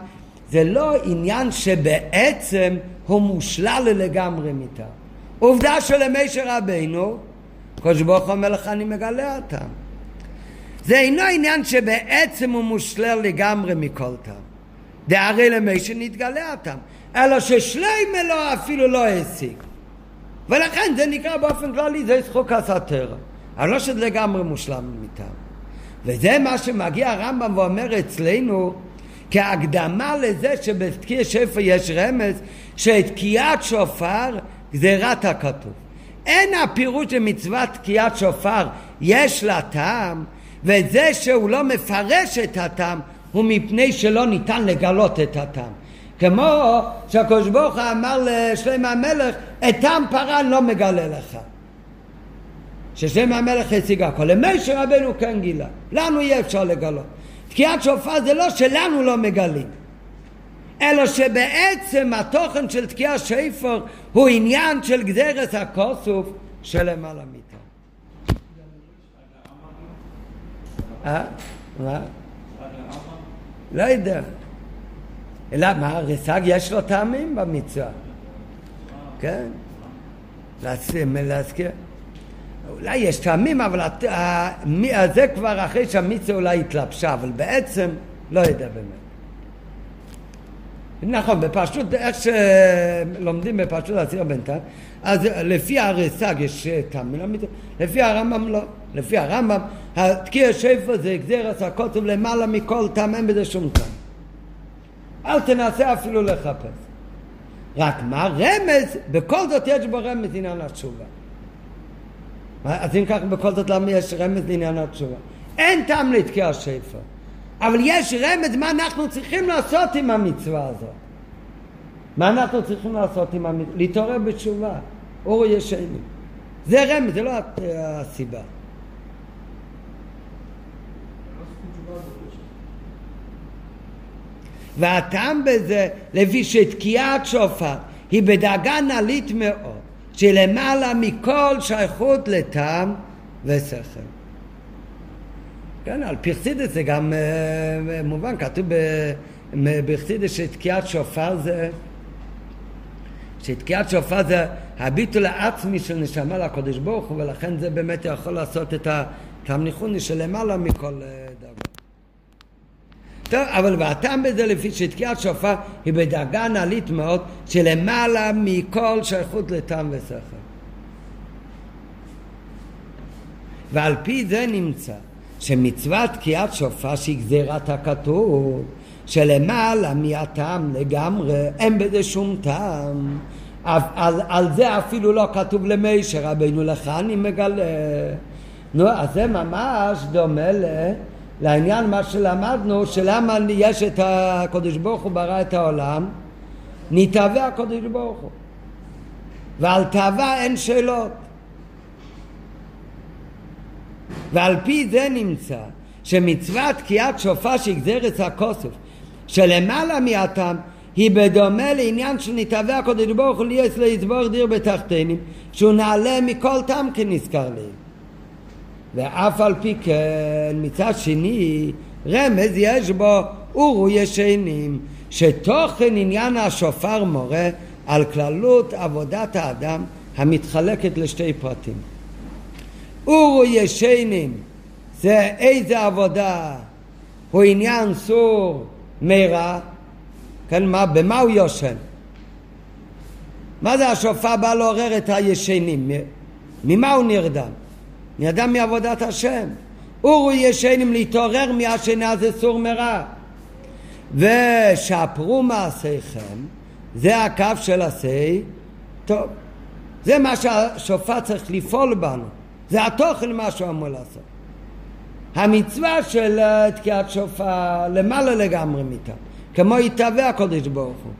זה לא עניין שבעצם הוא מושלל לגמרי מטעם. עובדה שלמשה רבינו, קדוש ברוך הוא אומר לך אני מגלה אותם. זה אינו עניין שבעצם הוא מושלל לגמרי מכל טעם. דהרי למשה נתגלה אותם, אלא ששלם אלו אפילו לא השיג. ולכן זה נקרא באופן כללי, זה זכוק הסתר. אבל לא שזה לגמרי מושלם מטעם. וזה מה שמגיע הרמב"ם ואומר אצלנו כהקדמה לזה שבתקיע שפר יש רמז שתקיעת שופר גזירת הכתוב. אין הפירוש למצוות תקיעת שופר יש לה טעם, וזה שהוא לא מפרש את הטעם הוא מפני שלא ניתן לגלות את הטעם. כמו שהקדוש ברוך הוא אמר לשלם המלך, את טעם פרה לא מגלה לך. ששלם המלך השיג הכל. למשה רבנו כן גילה, לנו יהיה אפשר לגלות. תקיעת שופר זה לא שלנו לא מגלים. אלא שבעצם התוכן של תקיע שפר הוא עניין של גזרת הכוסוף שלמעלה מיתה. אה? לא יודע. מה, רס"ג יש לו טעמים במצווה. כן? להזכיר. אולי יש טעמים, אבל זה כבר אחרי שהמצווה אולי התלבשה, אבל בעצם לא יודע באמת. נכון, בפשוט, איך שלומדים בפשוט הסיר בינתיים, אז לפי הרס"ג יש טעם לפי הרמב"ם לא. לפי הרמב"ם, התקיע שפר זה גזירס הקוטב למעלה מכל טעם, אין בזה שום טעם. אל תנסה אפילו לחפש. רק מה רמז, בכל זאת יש בו רמז עניין התשובה. אז אם כך בכל זאת למה יש רמז לעניין התשובה? אין טעם לתקיע שפר. אבל יש רמז מה אנחנו צריכים לעשות עם המצווה הזאת. מה אנחנו צריכים לעשות עם המצווה? להתעורר בתשובה. אור ישנים. זה רמז, זה לא הסיבה. והטעם בזה, לפי שתקיעת שופר היא בדאגה נעלית מאוד, שלמעלה מכל שייכות לטעם ושכל. כן, על פי חסידס זה גם uh, מובן, כתוב בחסידס שתקיעת שופר זה, שתקיעת שופר זה הביטול העצמי של נשמה לקודש ברוך הוא, ולכן זה באמת יכול לעשות את התמניחוני שלמעלה מכל uh, דבר. טוב, אבל והטעם בזה לפי שתקיעת שופר היא בדרגה נעלית מאוד שלמעלה מכל שייכות לטעם ושכל. ועל פי זה נמצא שמצוות תקיעת שופר שהיא גזירת הכתוב, שלמעלה מהטעם לגמרי, אין בזה שום טעם. על, על, על זה אפילו לא כתוב למישר רבינו לך אני מגלה. נו, אז זה ממש דומה ל... לעניין מה שלמדנו, שלמה יש את הקודש ברוך הוא ברא את העולם, נתהווה הקודש ברוך הוא. ועל תאווה אין שאלות. ועל פי זה נמצא שמצוות תקיעת שופר שהגזרת הכוסף שלמעלה מהטעם היא בדומה לעניין של נתהווה הקודש ברוך הוא ליאס ליצבור דיר בתחתינים שהוא נעלה מכל טעם כנזכר לי ואף על פי כן מצד שני רמז יש בו אורו ישנים שתוכן עניין השופר מורה על כללות עבודת האדם המתחלקת לשתי פרטים אורו ישנים זה איזה עבודה הוא עניין סור מרע, כן, מה, במה הוא יושן? מה זה השופר בא לעורר את הישנים? ממה הוא נרדם? נרדם מעבודת השם. אורו ישנים להתעורר מהשינה זה סור מרע. ושפרו מעשיכם זה הקו של השיא, טוב. זה מה שהשופט צריך לפעול בנו. זה התוכן מה שהוא אמור לעשות. המצווה של אה, תקיעת שופר למעלה לגמרי מאיתה. כמו יתהווה הקודש ברוך הוא.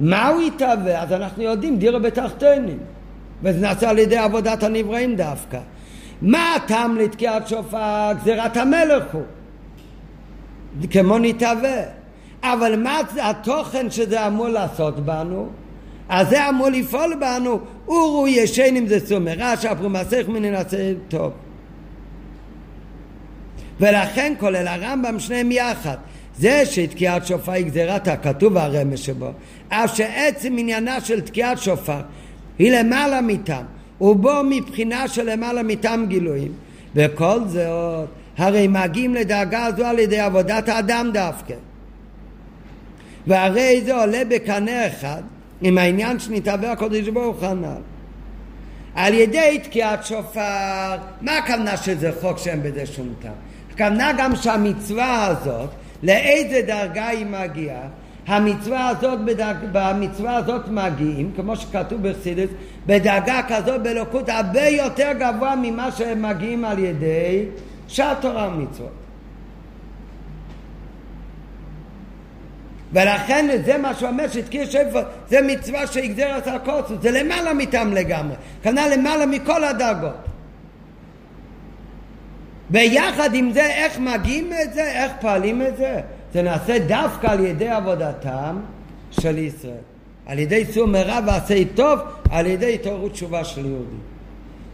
מה הוא יתהווה? אז אנחנו יודעים, דירה בתחתונים. וזה נעשה על ידי עבודת הנבראים דווקא. מה הטעם לתקיעת שופר? גזירת המלך הוא. כמו נתהווה. אבל מה התוכן שזה אמור לעשות בנו? אז זה אמור לפעול בנו, אורו ישן אם זה סומר, רש"א פרומסך מננסה טוב. ולכן כולל הרמב"ם שניהם יחד. זה שתקיעת שופר היא גזירת הכתוב הרמז שבו, אף שעצם עניינה של תקיעת שופר היא למעלה מטעם, ובו מבחינה של למעלה מטעם גילויים. וכל זאת, הרי מגיעים לדאגה זו על ידי עבודת האדם דווקא. והרי זה עולה בקנה אחד עם העניין שנתהווה הקודש ברוך הנ"ל. על ידי תקיעת שופר, מה הכוונה שזה חוק שאין בזה שום טעם? הכוונה גם שהמצווה הזאת, לאיזה דרגה היא מגיעה? המצווה הזאת, בדרג, במצווה הזאת מגיעים, כמו שכתוב בחסידס, בדרגה כזאת באלוקות הרבה יותר גבוה ממה שהם מגיעים על ידי שאר תורה ומצוות. ולכן זה מה שהוא אומר שהתקיר שפר זה מצווה שהגזר את הקוצוס זה למעלה מטעם לגמרי. כנ"ל למעלה מכל הדרגות. ויחד עם זה איך מגיעים את זה? איך פועלים את זה? זה נעשה דווקא על ידי עבודתם של ישראל. על ידי סור מרע ועשה טוב על ידי התעוררות תשובה של יהודים.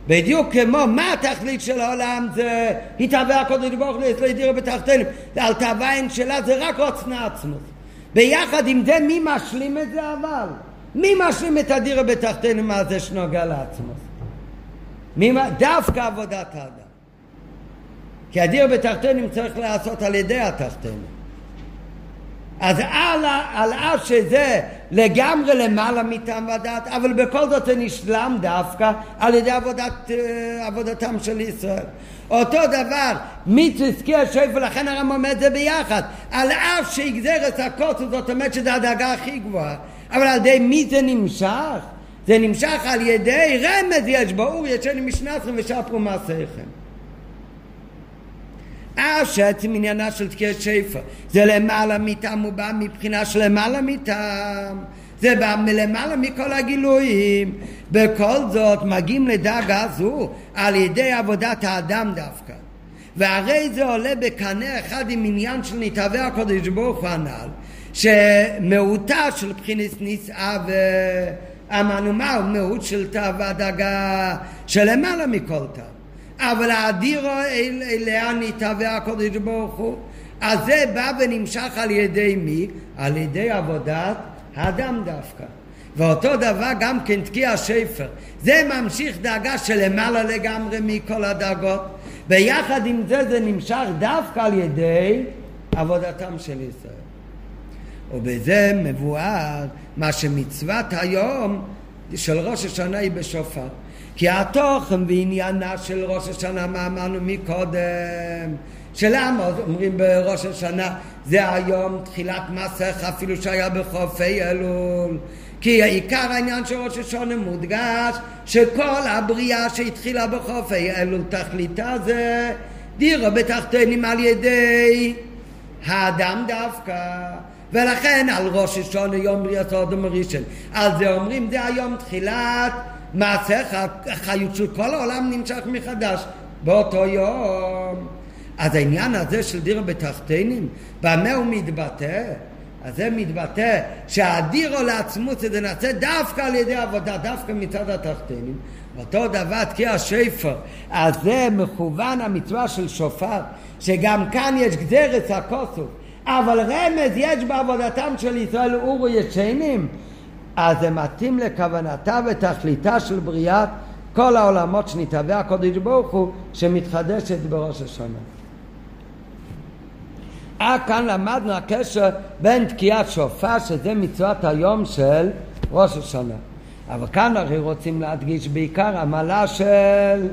בדיוק כמו מה התכלית של העולם? זה התהווה הקודש ברוך הוא אצלו ידירו בתחתינו. על תאווה אין שלה זה רק עוצנה עצמות ביחד עם זה מי משלים את זה אבל? מי משלים את הדירה בתחתינו מה זה שנוגע לעצמו? מי, דווקא עבודת האדם. כי הדיר בתחתינו צריך לעשות על ידי התחתינו. אז על, על אף שזה לגמרי למעלה מטעם ודעת, אבל בכל זאת זה נשלם דווקא על ידי עבודת, אה, עבודתם של ישראל. אותו דבר, מצווה זכי השפר, לכן הרם אומר את זה ביחד. על אף שיגזר את הכוס, זאת אומרת שזו הדאגה הכי גבוהה. אבל על ידי מי זה נמשך? זה נמשך על ידי רמז יש ברור, ישן משנתכם ושפרו מעשיכם. אף שעצם עניינה של תקיעת שפר זה למעלה מטעם, הוא בא מבחינה של למעלה מטעם. זה בא מלמעלה מכל הגילויים. בכל זאת מגיעים לדאגה זו על ידי עבודת האדם דווקא. והרי זה עולה בקנה אחד עם עניין של נתהווה הקודש ברוך הוא הנ"ל, שמהותה של בחינס נישאה ואמרנו מה הוא מהות של תא והדאגה שלמעלה מכל תא. אבל האדירו אליה נתהווה הקודש ברוך הוא. אז זה בא ונמשך על ידי מי? על ידי עבודת האדם דווקא. ואותו דבר גם כן תקיע השפר. זה ממשיך דאגה שלמעלה לגמרי מכל הדאגות. ויחד עם זה זה נמשך דווקא על ידי עבודתם של ישראל. ובזה מבואר מה שמצוות היום של ראש השנה היא בשופר. כי התוכן ועניינה של ראש השנה, מה אמרנו מקודם? שלמה אומרים בראש השנה זה היום תחילת מסך אפילו שהיה בחופי אלול. כי עיקר העניין של ראש השונה מודגש שכל הבריאה שהתחילה בחופי אלול תכליתה זה דירה בתחתנים על ידי האדם דווקא. ולכן על ראש השונה יום בריאת האדם הראשון על זה אומרים זה היום תחילת מעשיך החיות של כל העולם נמשך מחדש. באותו יום. אז העניין הזה של דירה בתחתינים, במה הוא מתבטא? אז זה מתבטא שהדירו לעצמות זה נעשה דווקא על ידי עבודה, דווקא מצד התחתינים. אותו דבר תקיע השפר, אז זה מכוון המצווה של שופר, שגם כאן יש גזרת הכוסוף, אבל רמז יש בעבודתם של ישראל אורו ישנים, אז זה מתאים לכוונתה ותכליתה של בריאת כל העולמות שנתהווה הקודש ברוך הוא שמתחדשת בראש השנה. אה, כאן למדנו הקשר בין תקיעת שופר, שזה מצוות היום של ראש השנה. אבל כאן הרי רוצים להדגיש בעיקר המעלה של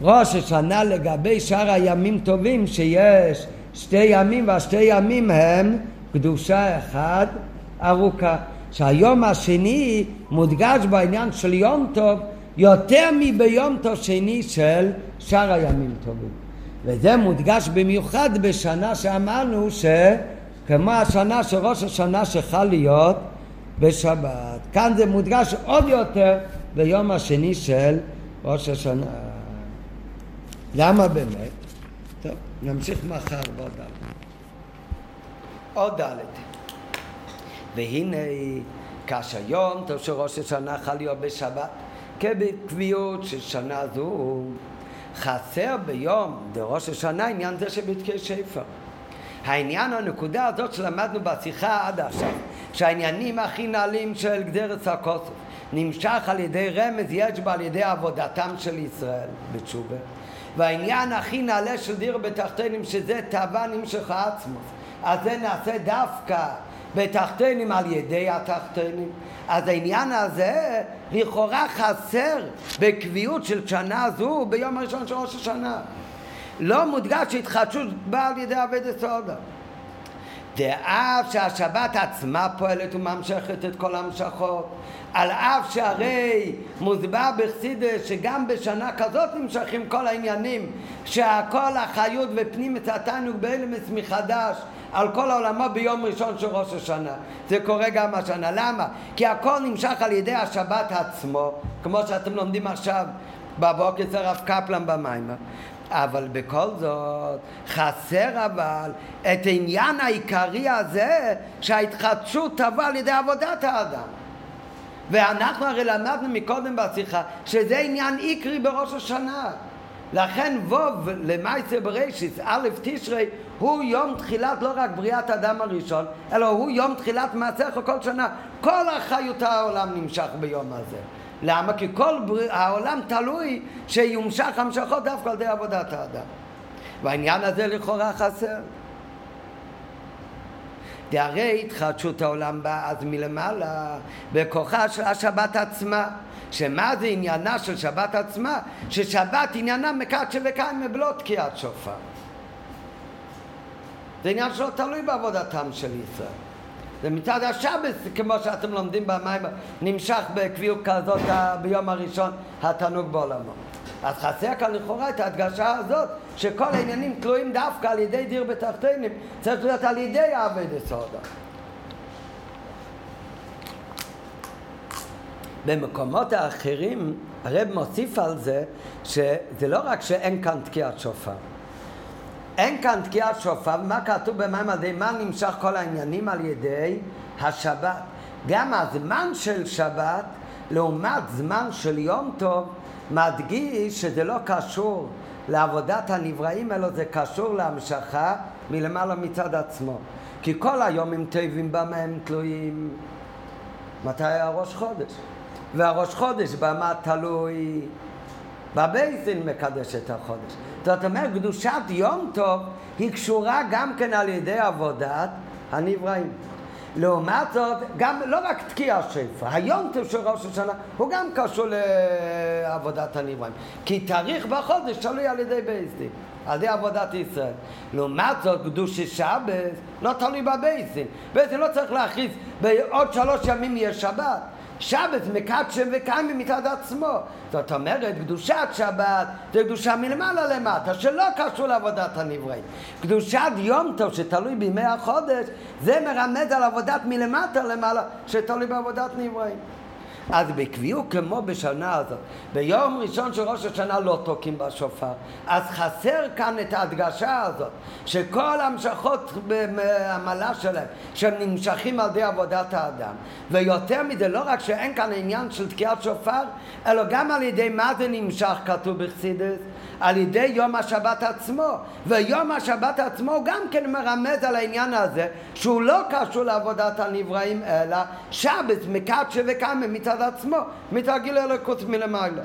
ראש השנה לגבי שאר הימים טובים שיש שתי ימים והשתי ימים הם קדושה אחת ארוכה. שהיום השני מודגש בעניין של יום טוב יותר מביום טוב שני של שאר הימים טובים. וזה מודגש במיוחד בשנה שאמרנו שכמו השנה של ראש השנה שחל להיות בשבת. כאן זה מודגש עוד יותר ביום השני של ראש השנה. למה באמת? טוב, נמשיך מחר בעוד ד'. עוד ד'. והנה כאשר יום של ראש השנה חל להיות בשבת, כבקביעות של שנה זו חסר ביום דראש השנה עניין זה שבתקי שפר. העניין, הנקודה הזאת שלמדנו בשיחה עד עכשיו, שהעניינים הכי נעלים של גדרת הכוסף נמשך על ידי רמז יש בה על ידי עבודתם של ישראל בתשובה. והעניין הכי נעלה של דיר בתחתינים שזה תאווה נמשך עצמו. אז זה נעשה דווקא בתחתינים על ידי התחתינים. אז העניין הזה לכאורה חסר בקביעות של שנה זו ביום הראשון של ראש השנה. לא מודגש שהתחדשות באה על ידי אבדת סודה. דאף שהשבת עצמה פועלת וממשכת את כל המשכות, על אף שהרי מוסבר בחסידס שגם בשנה כזאת נמשכים כל העניינים, שהכל החיות ופנים את התענוג באלמס מחדש על כל העולמו ביום ראשון של ראש השנה. זה קורה גם השנה. למה? כי הכל נמשך על ידי השבת עצמו, כמו שאתם לומדים עכשיו בבוקר אצל הרב קפלן במיימר. אבל בכל זאת חסר אבל את העניין העיקרי הזה שההתחדשות תבוא על ידי עבודת האדם. ואנחנו הרי למדנו מקודם בשיחה שזה עניין עיקרי בראש השנה. לכן ווב למעשה בראשיס, א' תשרי, הוא יום תחילת לא רק בריאת האדם הראשון, אלא הוא יום תחילת מעשיך כל שנה. כל החיות העולם נמשך ביום הזה. למה? כי כל בר... העולם תלוי שיומשך המשכות דווקא על ידי עבודת האדם. והעניין הזה לכאורה חסר. הרי התחדשות העולם באה אז מלמעלה בכוחה של השבת עצמה. שמה זה עניינה של שבת עצמה? ששבת עניינה מקדשה וקיים מבלו תקיעת שופר. זה עניין שלא תלוי בעבודתם של ישראל. זה מצד השבת, כמו שאתם לומדים במים, נמשך בקביעות כזאת ביום הראשון התענוג בעולמו. אז חסר כאן לכאורה את ההדגשה הזאת שכל העניינים תלויים דווקא על ידי דיר בתחתינים, צריך להיות על ידי העבד הסודה. במקומות האחרים הרב מוסיף על זה שזה לא רק שאין כאן תקיעת שופר אין כאן תקיעת שופר, מה כתוב במים על ידי מה נמשך כל העניינים על ידי השבת. גם הזמן של שבת לעומת זמן של יום טוב מדגיש שזה לא קשור לעבודת הנבראים, אלא זה קשור להמשכה מלמעלה מצד עצמו. כי כל היום הם טובים במה הם תלויים. מתי היה ראש חודש? והראש חודש במה תלוי בבייסין מקדש את החודש. זאת אומרת, קדושת יום טוב היא קשורה גם כן על ידי עבודת הנבראים. לעומת זאת, גם לא רק תקיע שפר, היום של ראש השנה הוא גם קשור לעבודת הנבראים. כי תאריך בחודש תלוי על ידי בייסין, על ידי עבודת ישראל. לעומת זאת, קדושי שבס לא תלוי בבייסין. בייסין לא צריך להכריז, בעוד שלוש ימים יש שבת. שבת מקדשם וקיימים מצד עצמו. זאת אומרת, קדושת שבת זה קדושה מלמעלה למטה, שלא קשור לעבודת הנבראים. קדושת יום טוב שתלוי בימי החודש, זה מרמז על עבודת מלמטה למעלה, שתלוי בעבודת נבראים. אז בקביעות כמו בשנה הזאת, ביום ראשון של ראש השנה לא תוקעים בשופר, אז חסר כאן את ההדגשה הזאת, שכל המשכות במעלה שלהם, שהם נמשכים על ידי עבודת האדם, ויותר מזה, לא רק שאין כאן עניין של תקיעת שופר, אלא גם על ידי מה זה נמשך, כתוב בחסידס, על ידי יום השבת עצמו. ויום השבת עצמו גם כן מרמז על העניין הזה, שהוא לא קשור לעבודת הנבראים, אלא שבת מקדשה וקיימה מצד עצמו, מתרגיל אלוקות מלמעלה.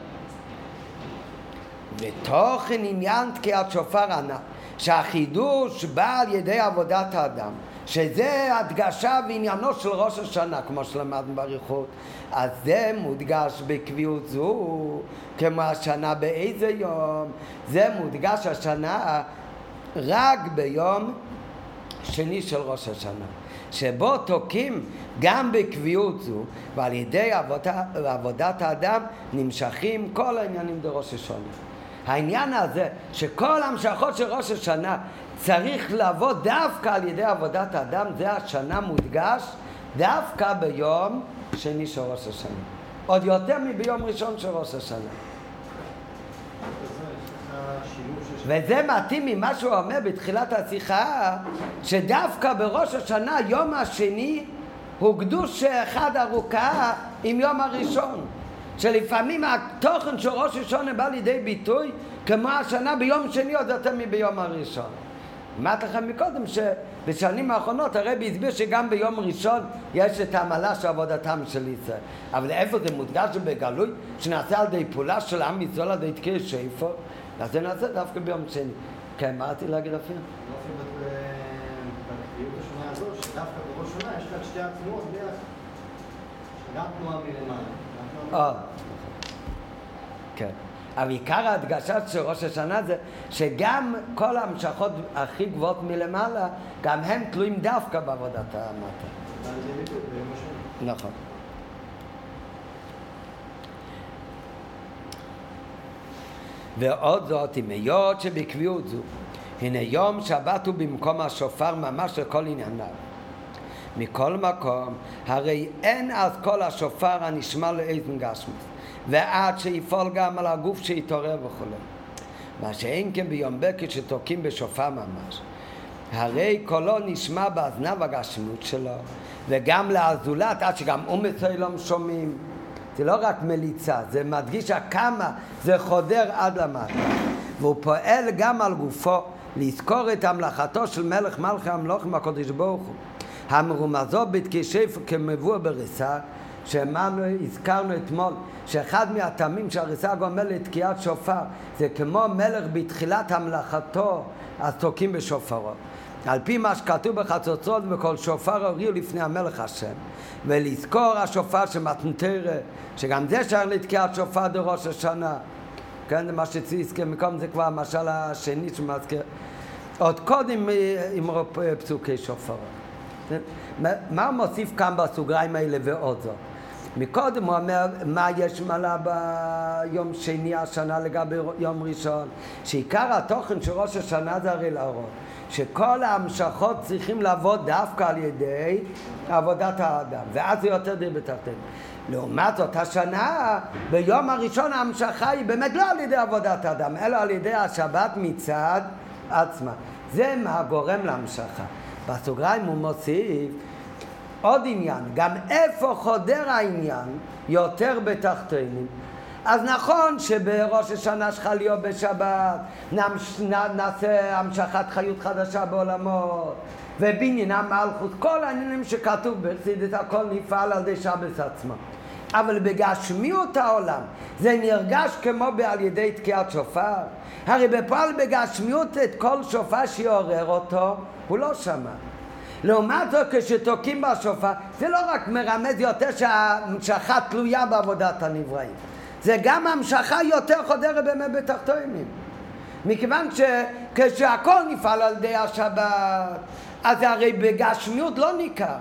ותוכן עניין תקיעת שופר ענק, שהחידוש בא על ידי עבודת האדם. שזה הדגשה ועניינו של ראש השנה, כמו שלמדנו באריכות. אז זה מודגש בקביעות זו, כמו השנה באיזה יום. זה מודגש השנה רק ביום שני של ראש השנה, שבו תוקעים גם בקביעות זו, ועל ידי עבודה, עבודת האדם נמשכים כל העניינים בראש השנה. העניין הזה שכל המשכות של ראש השנה צריך לעבוד דווקא על ידי עבודת האדם, זה השנה מודגש דווקא ביום שני של ראש השנה. עוד יותר מביום ראשון של ראש השנה. וזה מתאים ממה שהוא אומר בתחילת השיחה, שדווקא בראש השנה, יום השני, הוא קדוש אחד ארוכה עם יום הראשון. שלפעמים התוכן של ראש השונה בא לידי ביטוי כמו השנה ביום שני עוד יותר מביום הראשון. אמרתי לכם מקודם שבשנים האחרונות הרבי הסביר שגם ביום ראשון יש את העמלה של עבודתם של ישראל. אבל איפה זה מודגש בגלוי? שנעשה על ידי פעולה של עם ישראל על ידי תקיע שיפו, אז זה נעשה דווקא ביום שני. כן, מה רציתי להגיד אפילו? בקביעות השונה הזאת, שדווקא בראש שנה יש כאן שתי עצמות ביחד. גם תנועה מלמעלה. אה, כן. אבל עיקר ההדגשה של ראש השנה זה שגם כל המשכות הכי גבוהות מלמעלה, גם הם תלויים דווקא בעבודת המטה. נכון. ועוד זאת, עם היות שבקביעות זו, הנה יום שבת הוא במקום השופר ממש לכל ענייניו. מכל מקום, הרי אין אז כל השופר הנשמע לאיזן גשמי. ועד שיפעל גם על הגוף שיתעורר וכו'. מה שאין כן ביום בקר שתוקעים בשופר ממש. הרי קולו נשמע באזניו הגשמיות שלו, וגם לאזולת, עד שגם אום מסוילום שומעים. זה לא רק מליצה, זה מדגיש כמה זה חודר עד למטה. והוא פועל גם על גופו לזכור את המלאכתו של מלך מלכי המלוכים הקודש ברוך הוא. המרומזו בתקשף כמבוא בריסה, שאמרנו, הזכרנו אתמול, שאחד מהטעמים שהריסה גומר לתקיעת שופר זה כמו מלך בתחילת המלאכתו, אז תוקעים בשופרו. על פי מה שכתוב בחצוצרות וכל שופר הוריעו לפני המלך השם. ולזכור השופר שמתנתרא שגם זה שייך לתקיעת שופר דראש השנה. כן, זה מה לזכר מקום זה כבר המשל השני שמזכיר. עוד קודם עם פסוקי שופר. מה הוא מוסיף כאן בסוגריים האלה ועוד זאת? מקודם הוא אומר מה יש מעלה ביום שני השנה לגבי יום ראשון? שעיקר התוכן של ראש השנה זה הרי להראות שכל ההמשכות צריכים לעבוד דווקא על ידי עבודת האדם ואז זה יותר די בתחתינו. לעומת זאת השנה ביום הראשון ההמשכה היא באמת לא על ידי עבודת האדם אלא על ידי השבת מצד עצמה. זה מה גורם להמשכה. בסוגריים הוא מוסיף עוד עניין, גם איפה חודר העניין יותר בתחתינו. אז נכון שבראש השנה שלך להיות בשבת נעשה המשכת חיות חדשה בעולמות ובניין המלכות, כל העניינים שכתוב בחסידת הכל נפעל על ידי שבת עצמה. אבל בגשמיות העולם זה נרגש כמו על ידי תקיעת שופר. הרי בפועל בגשמיות את כל שופר שיעורר אותו, הוא לא שמע. לעומת זאת כשתוקעים בשופר זה לא רק מרמז יותר שההמשכה תלויה בעבודת הנבראים זה גם המשכה יותר חודרת באמת בתחתונים מכיוון שכשהכל נפעל על ידי השבת אז הרי בגשמיות לא ניכר.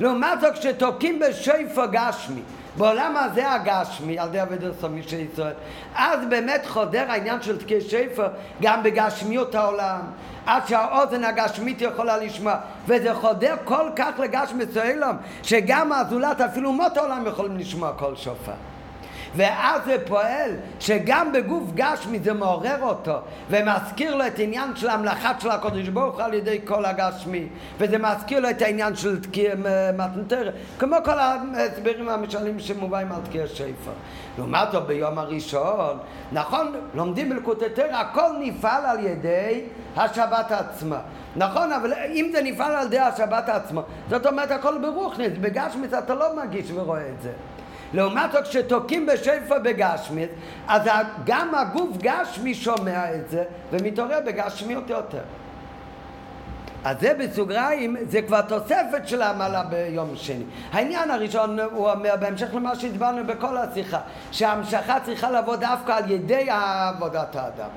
לעומת זאת כשתוקעים בשפר גשמי בעולם הזה הגשמי, על ידי אבידר סמי של ישראל, אז באמת חודר העניין של תקיע שפר גם בגשמיות העולם, עד שהאוזן הגשמית יכולה לשמוע, וזה חודר כל כך לגשמי סוילום, שגם הזולת, אפילו מות העולם יכולים לשמוע כל שופר. ואז זה פועל שגם בגוף גשמי זה מעורר אותו ומזכיר לו את העניין של המלאכת של הקודש ברוך על ידי כל הגשמי וזה מזכיר לו את העניין של תקיע מתנתר כמו כל ההסברים המשלים שמובאים על תקיע שפר לעומת זאת ביום הראשון נכון לומדים בלקוטי תרא הכל נפעל על ידי השבת עצמה נכון, אבל אם זה נפעל על ידי השבת עצמה, זאת אומרת הכל ברוכניס, בגשמיס אתה לא מרגיש ורואה את זה. לעומת זאת כשתוקעים בשפע בגשמית, אז גם הגוף גשמי שומע את זה ומתעורר בגשמיות יותר. אז זה בסוגריים, זה כבר תוספת של המעלה ביום שני. העניין הראשון הוא אומר, בהמשך למה שהסברנו בכל השיחה, שההמשכה צריכה לבוא דווקא על ידי עבודת האדם.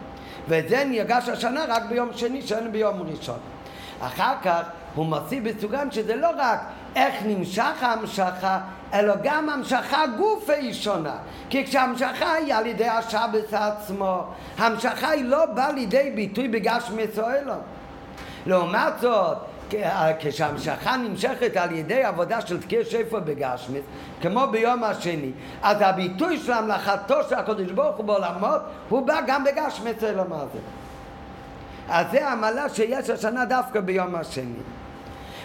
וזה נרגש השנה רק ביום שני, שאין ביום ראשון. אחר כך הוא מוסיף בסוגריים שזה לא רק איך נמשך ההמשכה, אלא גם המשכה גופה היא שונה. כי כשהמשכה היא על ידי השבס עצמו, המשכה היא לא באה לידי ביטוי בגשמי סואלו. לעומת זאת, כשהמשכה נמשכת על ידי עבודה של תקיע שפר בגשמיס, כמו ביום השני, אז הביטוי של המלאכתו של הקדוש ברוך הוא בעולמות, הוא בא גם בגשמיס אלו מה זה. אז זה המעלה שיש השנה דווקא ביום השני.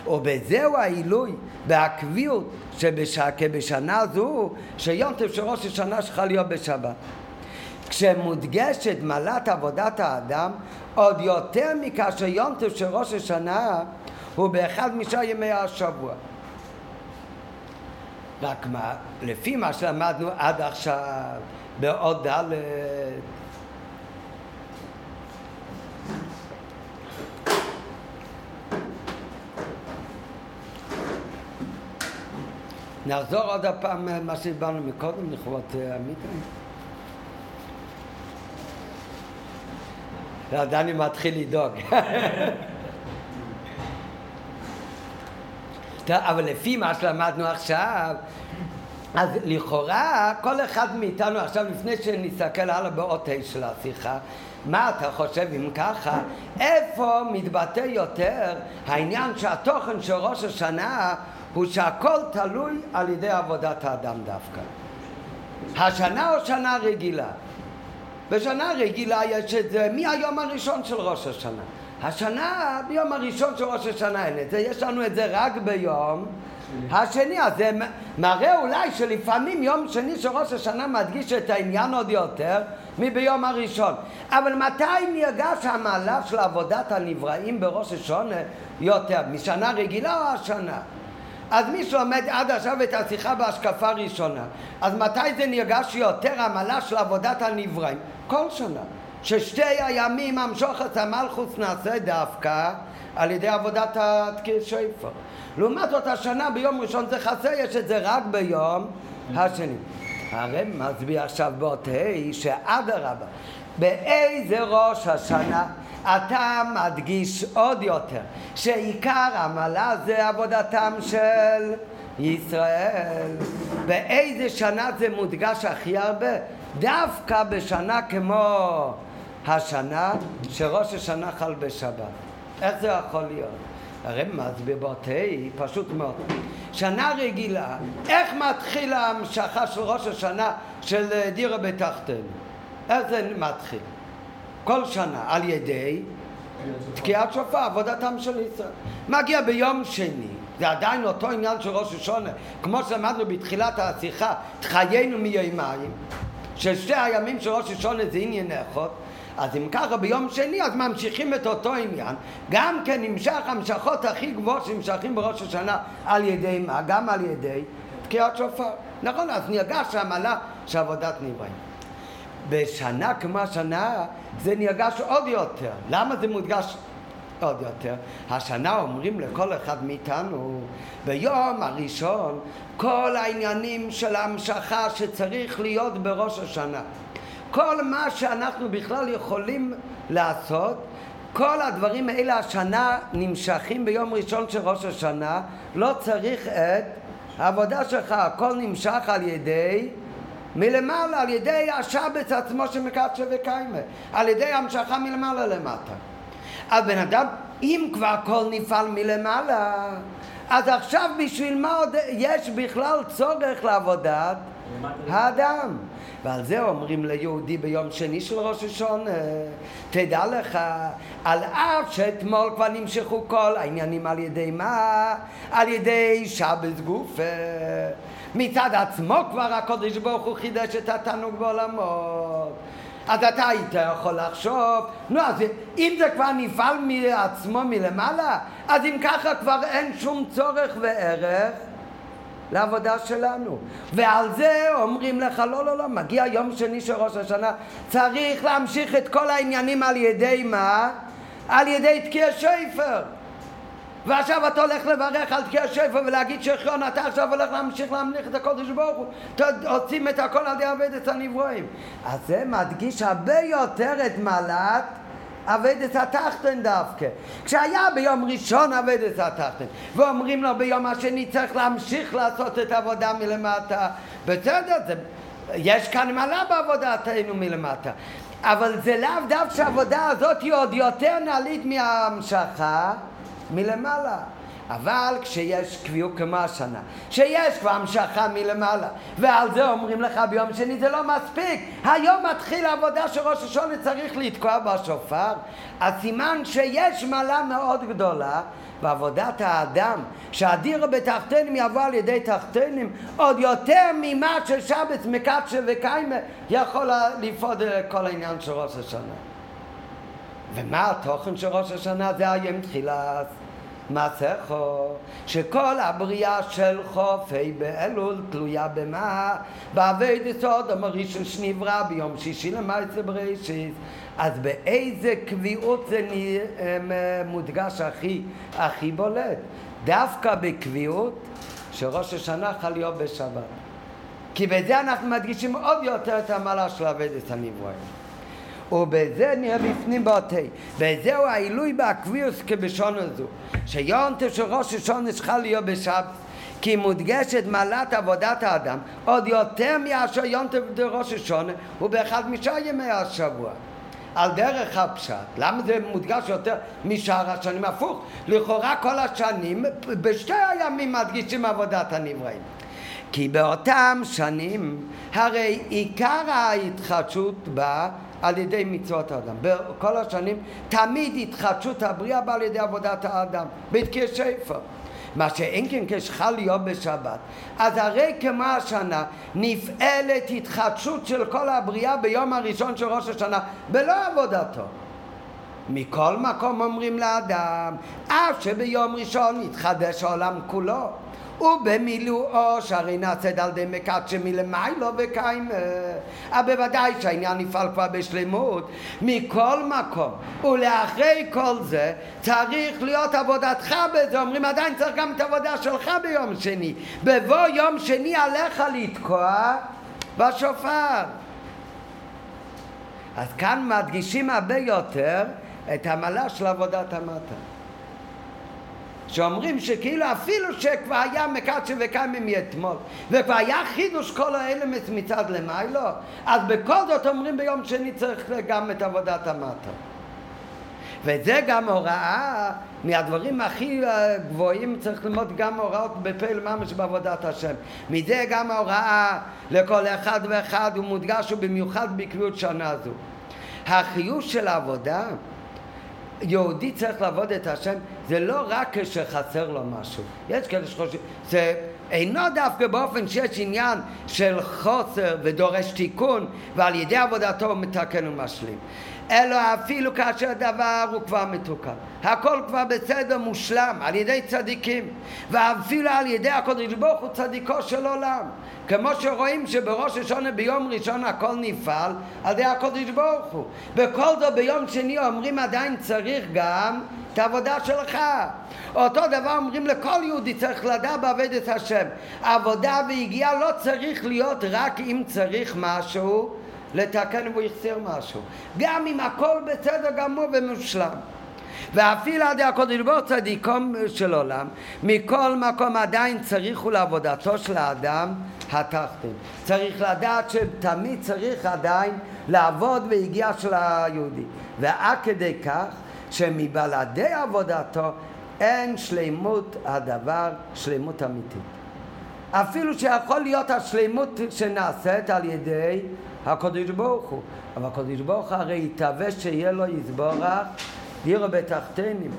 ובזהו העילוי והקביעות שבשנה זו שיום טוב של ראש השנה שלך להיות בשבת. כשמודגשת מעלת עבודת האדם עוד יותר מכאשר יום טוב של ראש השנה הוא באחד משאר ימי השבוע. רק מה, לפי מה שלמדנו עד עכשיו בעוד ד' נחזור עוד הפעם מה שדיברנו מקודם לכבוד המיטה. דני מתחיל לדאוג. אבל לפי מה שלמדנו עכשיו, אז לכאורה כל אחד מאיתנו עכשיו, לפני שנסתכל הלאה באות ה' של השיחה, מה אתה חושב אם ככה? איפה מתבטא יותר העניין שהתוכן של ראש השנה הוא שהכל תלוי על ידי עבודת האדם דווקא. השנה או שנה רגילה? בשנה רגילה יש את זה מהיום הראשון של ראש השנה. השנה, ביום הראשון של ראש השנה אין את זה, יש לנו את זה רק ביום השני. אז זה מראה אולי שלפעמים יום שני של ראש השנה מדגיש את העניין עוד יותר מביום הראשון. אבל מתי נרגש המעלה של עבודת הנבראים בראש השונה יותר? משנה רגילה או השנה? אז מי שלומד עד עכשיו את השיחה בהשקפה ראשונה, אז מתי זה נרגש יותר המעלה של עבודת הנבראים? כל שנה. ששתי הימים המשוחת המלכוס נעשה דווקא על ידי עבודת התקיע שופר. לעומת זאת השנה ביום ראשון זה חסר, יש את זה רק ביום השני. הרי מסביר עכשיו באות ה' שאדרבה, באיזה ראש השנה אתה מדגיש עוד יותר שעיקר עמלה זה עבודתם של ישראל. באיזה שנה זה מודגש הכי הרבה? דווקא בשנה כמו השנה שראש השנה חל בשבת. איך זה יכול להיות? הרי מסביר ה' פשוט מאוד. שנה רגילה, איך מתחיל ההמשכה של ראש השנה של דירה בתחתנו? איך זה מתחיל? כל שנה על ידי תקיעת שופר, עבודתם של ישראל. מגיע ביום שני, זה עדיין אותו עניין של ראש השונה, כמו שלמדנו בתחילת השיחה, תחיינו מיומיים, ששתי הימים של ראש השונה זה עניין אחד, אז אם ככה ביום שני אז ממשיכים את אותו עניין גם כן נמשך המשכות הכי גבוהות שנמשכים בראש השנה על ידי מה? גם על ידי תקיעת שופר נכון אז נרגש המעלה של עבודת נבראים בשנה כמו השנה זה נרגש עוד יותר. למה זה מודגש עוד יותר? השנה אומרים לכל אחד מאיתנו, ביום הראשון כל העניינים של ההמשכה שצריך להיות בראש השנה. כל מה שאנחנו בכלל יכולים לעשות, כל הדברים האלה השנה נמשכים ביום ראשון של ראש השנה, לא צריך את העבודה שלך, הכל נמשך על ידי מלמעלה על ידי השבץ עצמו שמקדשה וקיימה, על ידי המשכה מלמעלה למטה. אז בן אדם, אם כבר הכל נפעל מלמעלה, אז עכשיו בשביל מה עוד יש בכלל צורך לעבודת האדם? ועל זה אומרים ליהודי ביום שני של ראש השונה, תדע לך, על אף שאתמול כבר נמשכו כל העניינים על ידי מה? על ידי שבס גופה. מצד עצמו כבר הקודש ברוך הוא חידש את התענוג בעולמות. אז אתה היית יכול לחשוב, נו אז אם זה כבר נפעל מעצמו מלמעלה, אז אם ככה כבר אין שום צורך וערך לעבודה שלנו. ועל זה אומרים לך, לא, לא, לא, מגיע יום שני של ראש השנה, צריך להמשיך את כל העניינים על ידי מה? על ידי תקיע שפר. ועכשיו אתה הולך לברך על תקיע שפר ולהגיד שכרון, אתה עכשיו הולך להמשיך להמליך את הקודש ברוך הוא, עושים את הכל על ידי עבודת הנברואים. אז זה מדגיש הרבה יותר את מעלת אבדת התחתן דווקא. כשהיה ביום ראשון אבדת התחתן, ואומרים לו ביום השני צריך להמשיך לעשות את העבודה מלמטה, בסדר, זה, יש כאן מעלה בעבודתנו מלמטה. אבל זה לאו דווקא שהעבודה הזאת היא עוד יותר נעלית מההמשכה מלמעלה. אבל כשיש קביעות כמו השנה, שיש כבר המשכה מלמעלה, ועל זה אומרים לך ביום שני זה לא מספיק, היום מתחיל העבודה שראש השונה צריך לתקוע בשופר, אז סימן שיש מעלה מאוד גדולה בעבודת האדם, שהדירו בתחתינים יבוא על ידי תחתינים עוד יותר ממה ששבת מקדשה וקיימה יכול לפעוד כל העניין של ראש השנה. ומה התוכן של ראש השנה? זה היום תחילת מסכו, שכל הבריאה של חופי באלול תלויה במה? בעבד סודום הראשון שנברא ביום שישי למעשה בראשית. אז באיזה קביעות זה מודגש הכי, הכי בולט? דווקא בקביעות שראש השנה חל להיות בשבת. כי בזה אנחנו מדגישים עוד יותר את המעלה של עבודת הנברואים. ובזה נראה בפנים באותי. וזהו העילוי בעקביוס כבשון הזו. שיונטו של ראש צריכה להיות בשבת. כי מודגשת מעלת עבודת האדם עוד יותר מאשר יונטו ראש השונה הוא באחד משאר ימי השבוע. על דרך הפשט. למה זה מודגש יותר משאר השנים? הפוך. לכאורה כל השנים בשתי הימים מדגישים עבודת הנבראים. כי באותם שנים הרי עיקר ההתחדשות באה על ידי מצוות האדם. בכל השנים תמיד התחדשות הבריאה באה על ידי עבודת האדם, בתקיע שפר. מה שאין כן כשחל להיות בשבת, אז הרי כמו השנה נפעלת התחדשות של כל הבריאה ביום הראשון של ראש השנה בלא עבודתו. מכל מקום אומרים לאדם, אף שביום ראשון יתחדש העולם כולו. ובמילואו שהרי נעשית על ידי מקדשה מלמיילו וקיימה. אבל בוודאי שהעניין נפעל כבר בשלמות מכל מקום. ולאחרי כל זה צריך להיות עבודתך בזה. אומרים עדיין צריך גם את העבודה שלך ביום שני. בבוא יום שני עליך לתקוע בשופר. אז כאן מדגישים הרבה יותר את המעלה של עבודת המטה. שאומרים שכאילו אפילו שכבר היה מקדשה וקיימים מאתמול וכבר היה חידוש כל האלמנט מצד למיילו אז בכל זאת אומרים ביום שני צריך גם את עבודת המטה. וזה גם הוראה מהדברים הכי גבוהים צריך ללמוד גם הוראות בפעיל ממש בעבודת השם. מזה גם ההוראה לכל אחד ואחד הוא מודגש ובמיוחד בקביעות שנה זו. החיוש של העבודה יהודי צריך לעבוד את השם זה לא רק כשחסר לו משהו. יש כאלה שחושבים, זה אינו דווקא באופן שיש עניין של חוסר ודורש תיקון ועל ידי עבודתו הוא מתקן ומשלים. אלא אפילו כאשר הדבר הוא כבר מתוקן. הכל כבר בסדר מושלם על ידי צדיקים ואפילו על ידי הקודש ברוך הוא צדיקו של עולם. כמו שרואים שבראש השונה ביום ראשון הכל נפעל על ידי הקודש ברוך הוא. בכל זאת ביום שני אומרים עדיין צריך גם את העבודה שלך. אותו דבר אומרים לכל יהודי צריך לדעת בעבד את השם. עבודה והגיעה לא צריך להיות רק אם צריך משהו לתקן והוא יחסר משהו. גם אם הכל בסדר גמור ומושלם. ואפילו עד הקודש ברוך צדיקום של עולם, מכל מקום עדיין צריכו לעבודתו של האדם התחתן. צריך לדעת שתמיד צריך עדיין לעבוד והגיע של היהודי. ועד כדי כך שמבלעדי עבודתו אין שלמות הדבר, שלמות אמיתית. אפילו שיכול להיות השלמות שנעשית על ידי הקודש ברוך הוא. אבל הקודש ברוך הוא הרי יתהווה שיהיה לו יסבורך דירו בתחתינים.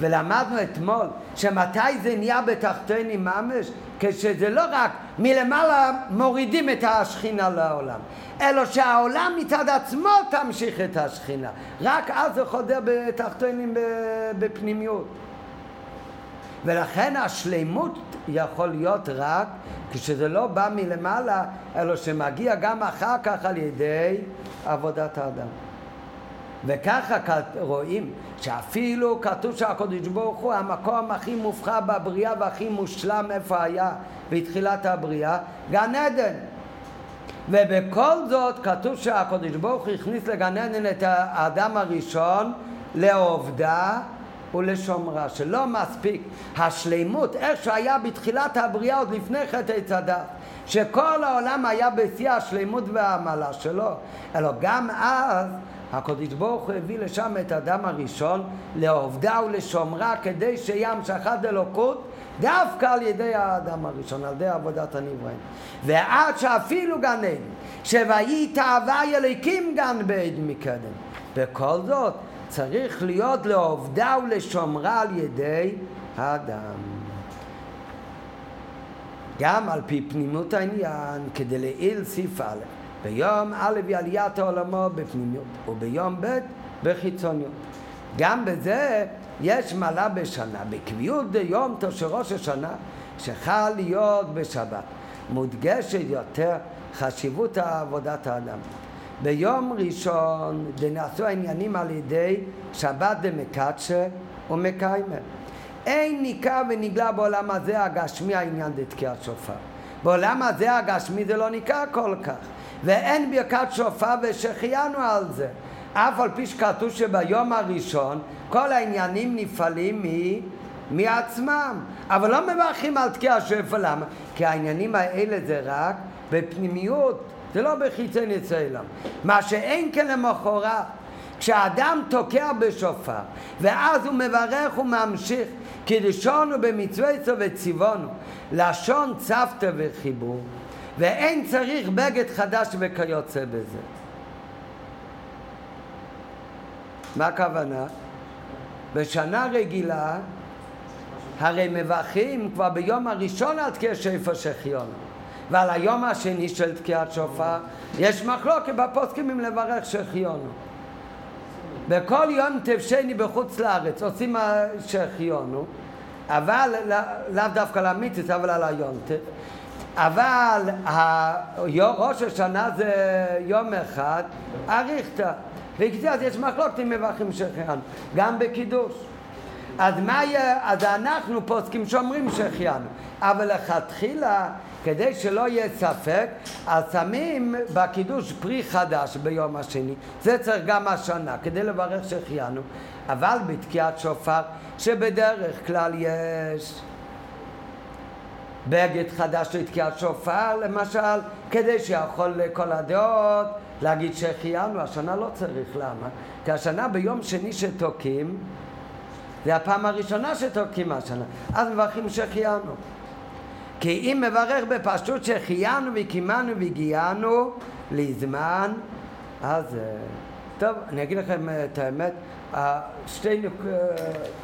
ולמדנו אתמול שמתי זה נהיה בתחתינים ממש? כשזה לא רק מלמעלה מורידים את השכינה לעולם, אלא שהעולם מצד עצמו תמשיך את השכינה. רק אז זה חודר בתחתינים בפנימיות. ולכן השלימות יכול להיות רק כשזה לא בא מלמעלה, אלא שמגיע גם אחר כך על ידי עבודת האדם. וככה רואים שאפילו כתוב שהקדוש ברוך הוא המקום הכי מובחר בבריאה והכי מושלם איפה היה בתחילת הבריאה, גן עדן. ובכל זאת כתוב שהקדוש ברוך הוא הכניס לגן עדן את האדם הראשון לעובדה ולשומרה, שלא מספיק השלימות, איך שהיה בתחילת הבריאה עוד לפני חטא עץ הדת, שכל העולם היה בשיא השלימות והעמלה שלו, אלא גם אז הקדוש ברוך הוא הביא לשם את האדם הראשון לעובדה ולשומרה כדי שיהיה המשכת אלוקות דווקא על ידי האדם הראשון, על ידי עבודת הנבראים. ועד שאפילו גן עדן, שויהי תאווה אליקים גן בעדן מקדם. בכל זאת צריך להיות לעובדה ולשומרה על ידי האדם. גם על פי פנימות העניין, כדי לעיל סעיף א', ביום א' היא עליית העולמו בפנימיות, וביום ב' בחיצוניות. גם בזה יש מעלה בשנה, בקביעות דיום של ראש השנה, שחל להיות בשבת. מודגשת יותר חשיבות עבודת האדם. ביום ראשון נעשו העניינים על ידי שבת דמקדשה ומקיימר. אין ניכר ונגלה בעולם הזה הגשמי העניין דתקיעת שופר. בעולם הזה הגשמי זה לא ניכר כל כך. ואין ברכת שופר ושחיינו על זה. אף על פי שכתוב שביום הראשון כל העניינים נפעלים מ... מעצמם, אבל לא מברכים על תקיע שפע, למה? כי העניינים האלה זה רק בפנימיות, זה לא בחיצי נצלם. מה שאין כן למחרת, כשאדם תוקע בשופר, ואז הוא מברך וממשיך, כי לשונו במצווה וציוונו, לשון צוותא וחיבור, ואין צריך בגד חדש וכיוצא בזה. מה הכוונה? בשנה רגילה הרי מברכים כבר ביום הראשון תקיע שפר שחיון ועל היום השני של תקיעת שופר יש מחלוקת בפוסקים אם לברך שחיונו בכל יום תבשני בחוץ לארץ עושים שחיונו אבל לאו דווקא למיתוס אבל על היונטף אבל ראש השנה זה יום אחד אריכתא. אז יש מחלוקת אם מברכים שהחיינו, גם בקידוש. אז מה יהיה, אז אנחנו פוסקים שאומרים שהחיינו, אבל לכתחילה, כדי שלא יהיה ספק, אז שמים בקידוש פרי חדש ביום השני. זה צריך גם השנה, כדי לברך שהחיינו. אבל בתקיעת שופר, שבדרך כלל יש בגד חדש לתקיעת שופר, למשל, כדי שיכול לכל הדעות להגיד שהחיינו, השנה לא צריך, למה? כי השנה ביום שני שתוקעים, זה הפעם הראשונה שתוקעים השנה, אז מברכים שהחיינו. כי אם מברך בפשטות שהחיינו וקימנו והגיענו לזמן, אז... טוב, אני אגיד לכם את האמת, שתי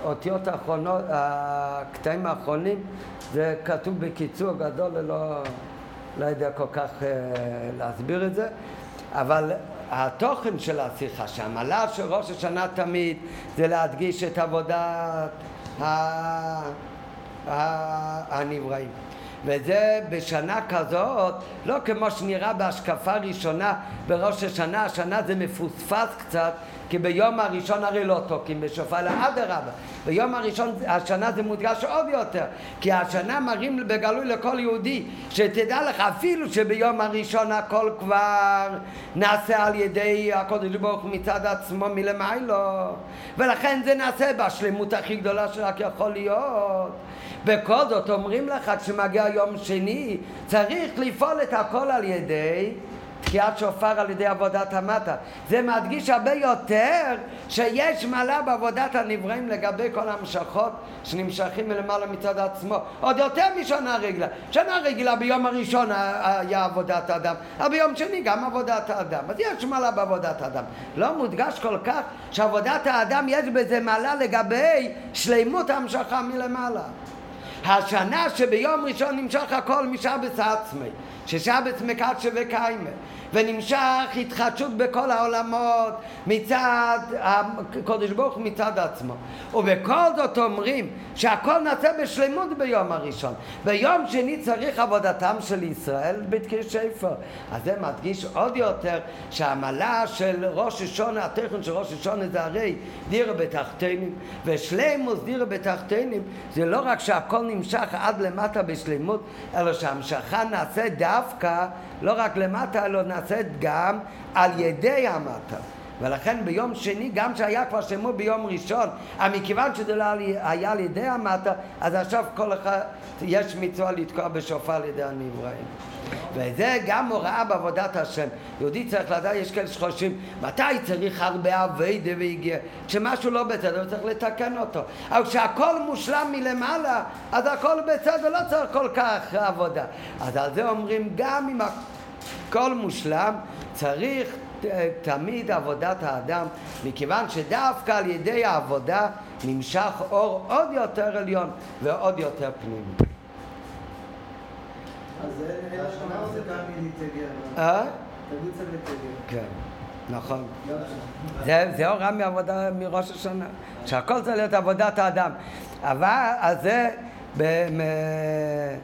אותיות האחרונות, הקטעים האחרונים, זה כתוב בקיצור גדול, לא, לא יודע כל כך אה, להסביר את זה. אבל התוכן של השיחה, שהמעלה של ראש השנה תמיד זה להדגיש את עבודת הנבראים. וזה בשנה כזאת, לא כמו שנראה בהשקפה ראשונה בראש השנה, השנה זה מפוספס קצת, כי ביום הראשון הרי לא תוקעים בשופר, אדרבה. ביום הראשון, השנה זה מודגש עוד יותר, כי השנה מראים בגלוי לכל יהודי, שתדע לך, אפילו שביום הראשון הכל כבר נעשה על ידי הקודש ברוך הוא מצד עצמו מלמיילו, ולכן זה נעשה בשלמות הכי גדולה שרק יכול להיות. בכל זאת אומרים לך, כשמגיע יום שני, צריך לפעול את הכל על ידי תקיעת שופר על ידי עבודת המטה. זה מדגיש הרבה יותר שיש מעלה בעבודת הנבראים לגבי כל המשכות שנמשכים מלמעלה מצד עצמו. עוד יותר משנה רגילה. שנה רגילה ביום הראשון היה עבודת האדם, אבל ביום שני גם עבודת האדם. אז יש מעלה בעבודת האדם. לא מודגש כל כך שעבודת האדם יש בזה מעלה לגבי שלימות המשכה מלמעלה. השנה שביום ראשון נמשך הכל משבץ עצמי, ששבץ מקדשה וקיימה. ונמשך התחדשות בכל העולמות מצד הקודש ברוך הוא מצד עצמו. ובכל זאת אומרים שהכל נעשה בשלמות ביום הראשון. ביום שני צריך עבודתם של ישראל בתקיע שפר. אז זה מדגיש עוד יותר שהעמלה של ראש השונה, הטכן של ראש השונה זה הרי דירה בתחתינים, ושלימוס דירה בתחתינים זה לא רק שהכל נמשך עד למטה בשלמות, אלא שהמשכה נעשה דווקא לא רק למטה, אלא נעשית גם על ידי המטה. ולכן ביום שני, גם שהיה כבר שמור ביום ראשון, אבל מכיוון שזה לא היה על ידי המטה, אז עכשיו כל אחד, יש מצווה לתקוע בשופר על ידי הנבראים. וזה גם הוראה בעבודת השם. יהודי צריך לדעת, יש כאלה שחושבים, מתי צריך הרבה אביידה והגיע? כשמשהו לא בסדר, צריך לתקן אותו. אבל כשהכל מושלם מלמעלה, אז הכל בסדר, לא צריך כל כך עבודה. אז על זה אומרים, גם אם הכל מושלם, צריך תמיד עבודת האדם, מכיוון שדווקא על ידי העבודה נמשך אור עוד יותר עליון ועוד יותר פנימי. אז לך הפסקה מלהתגר. אה? תמיד. כן, נכון. זה, זה הוראה מעבודה מראש השנה, שהכל צריך להיות עבודת האדם. אבל, אז זה אה,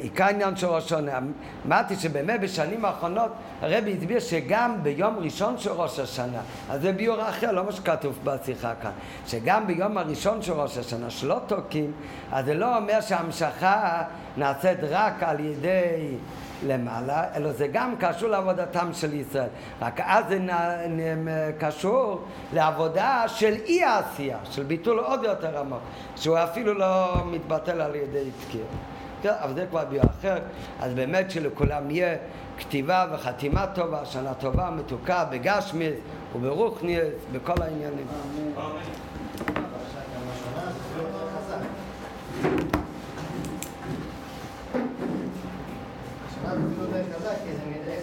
עיקר עניין של ראש השנה. אמרתי שבאמת בשנים האחרונות הרבי הסביר שגם ביום ראשון של ראש השנה, אז זה ביור אחר, לא מה שכתוב בשיחה כאן, שגם ביום הראשון של ראש השנה שלא תוקעים, אז זה לא אומר שההמשכה נעשית רק על ידי למעלה, אלא זה גם קשור לעבודתם של ישראל. רק אז זה קשור לעבודה של אי העשייה, של ביטול עוד יותר עמוק, שהוא אפילו לא מתבטל על ידי תקיעה. כן, אבל זה כבר ביור אחר, אז באמת שלכולם יהיה כתיבה וחתימה טובה, שנה טובה, מתוקה, בגשמיס וברוכניס, בכל העניינים.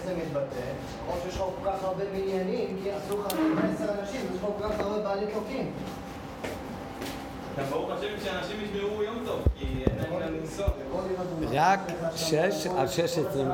יותר יותר? או שיש לך כל כך הרבה מניינים, כי עשו לך עשר אנשים, יש לך כל כך הרבה בעלי תוקים. גם ברוך השם שאנשים ישמעו יום טוב, כי אין להם לאן לנסוע. רק שש עד שש עשרים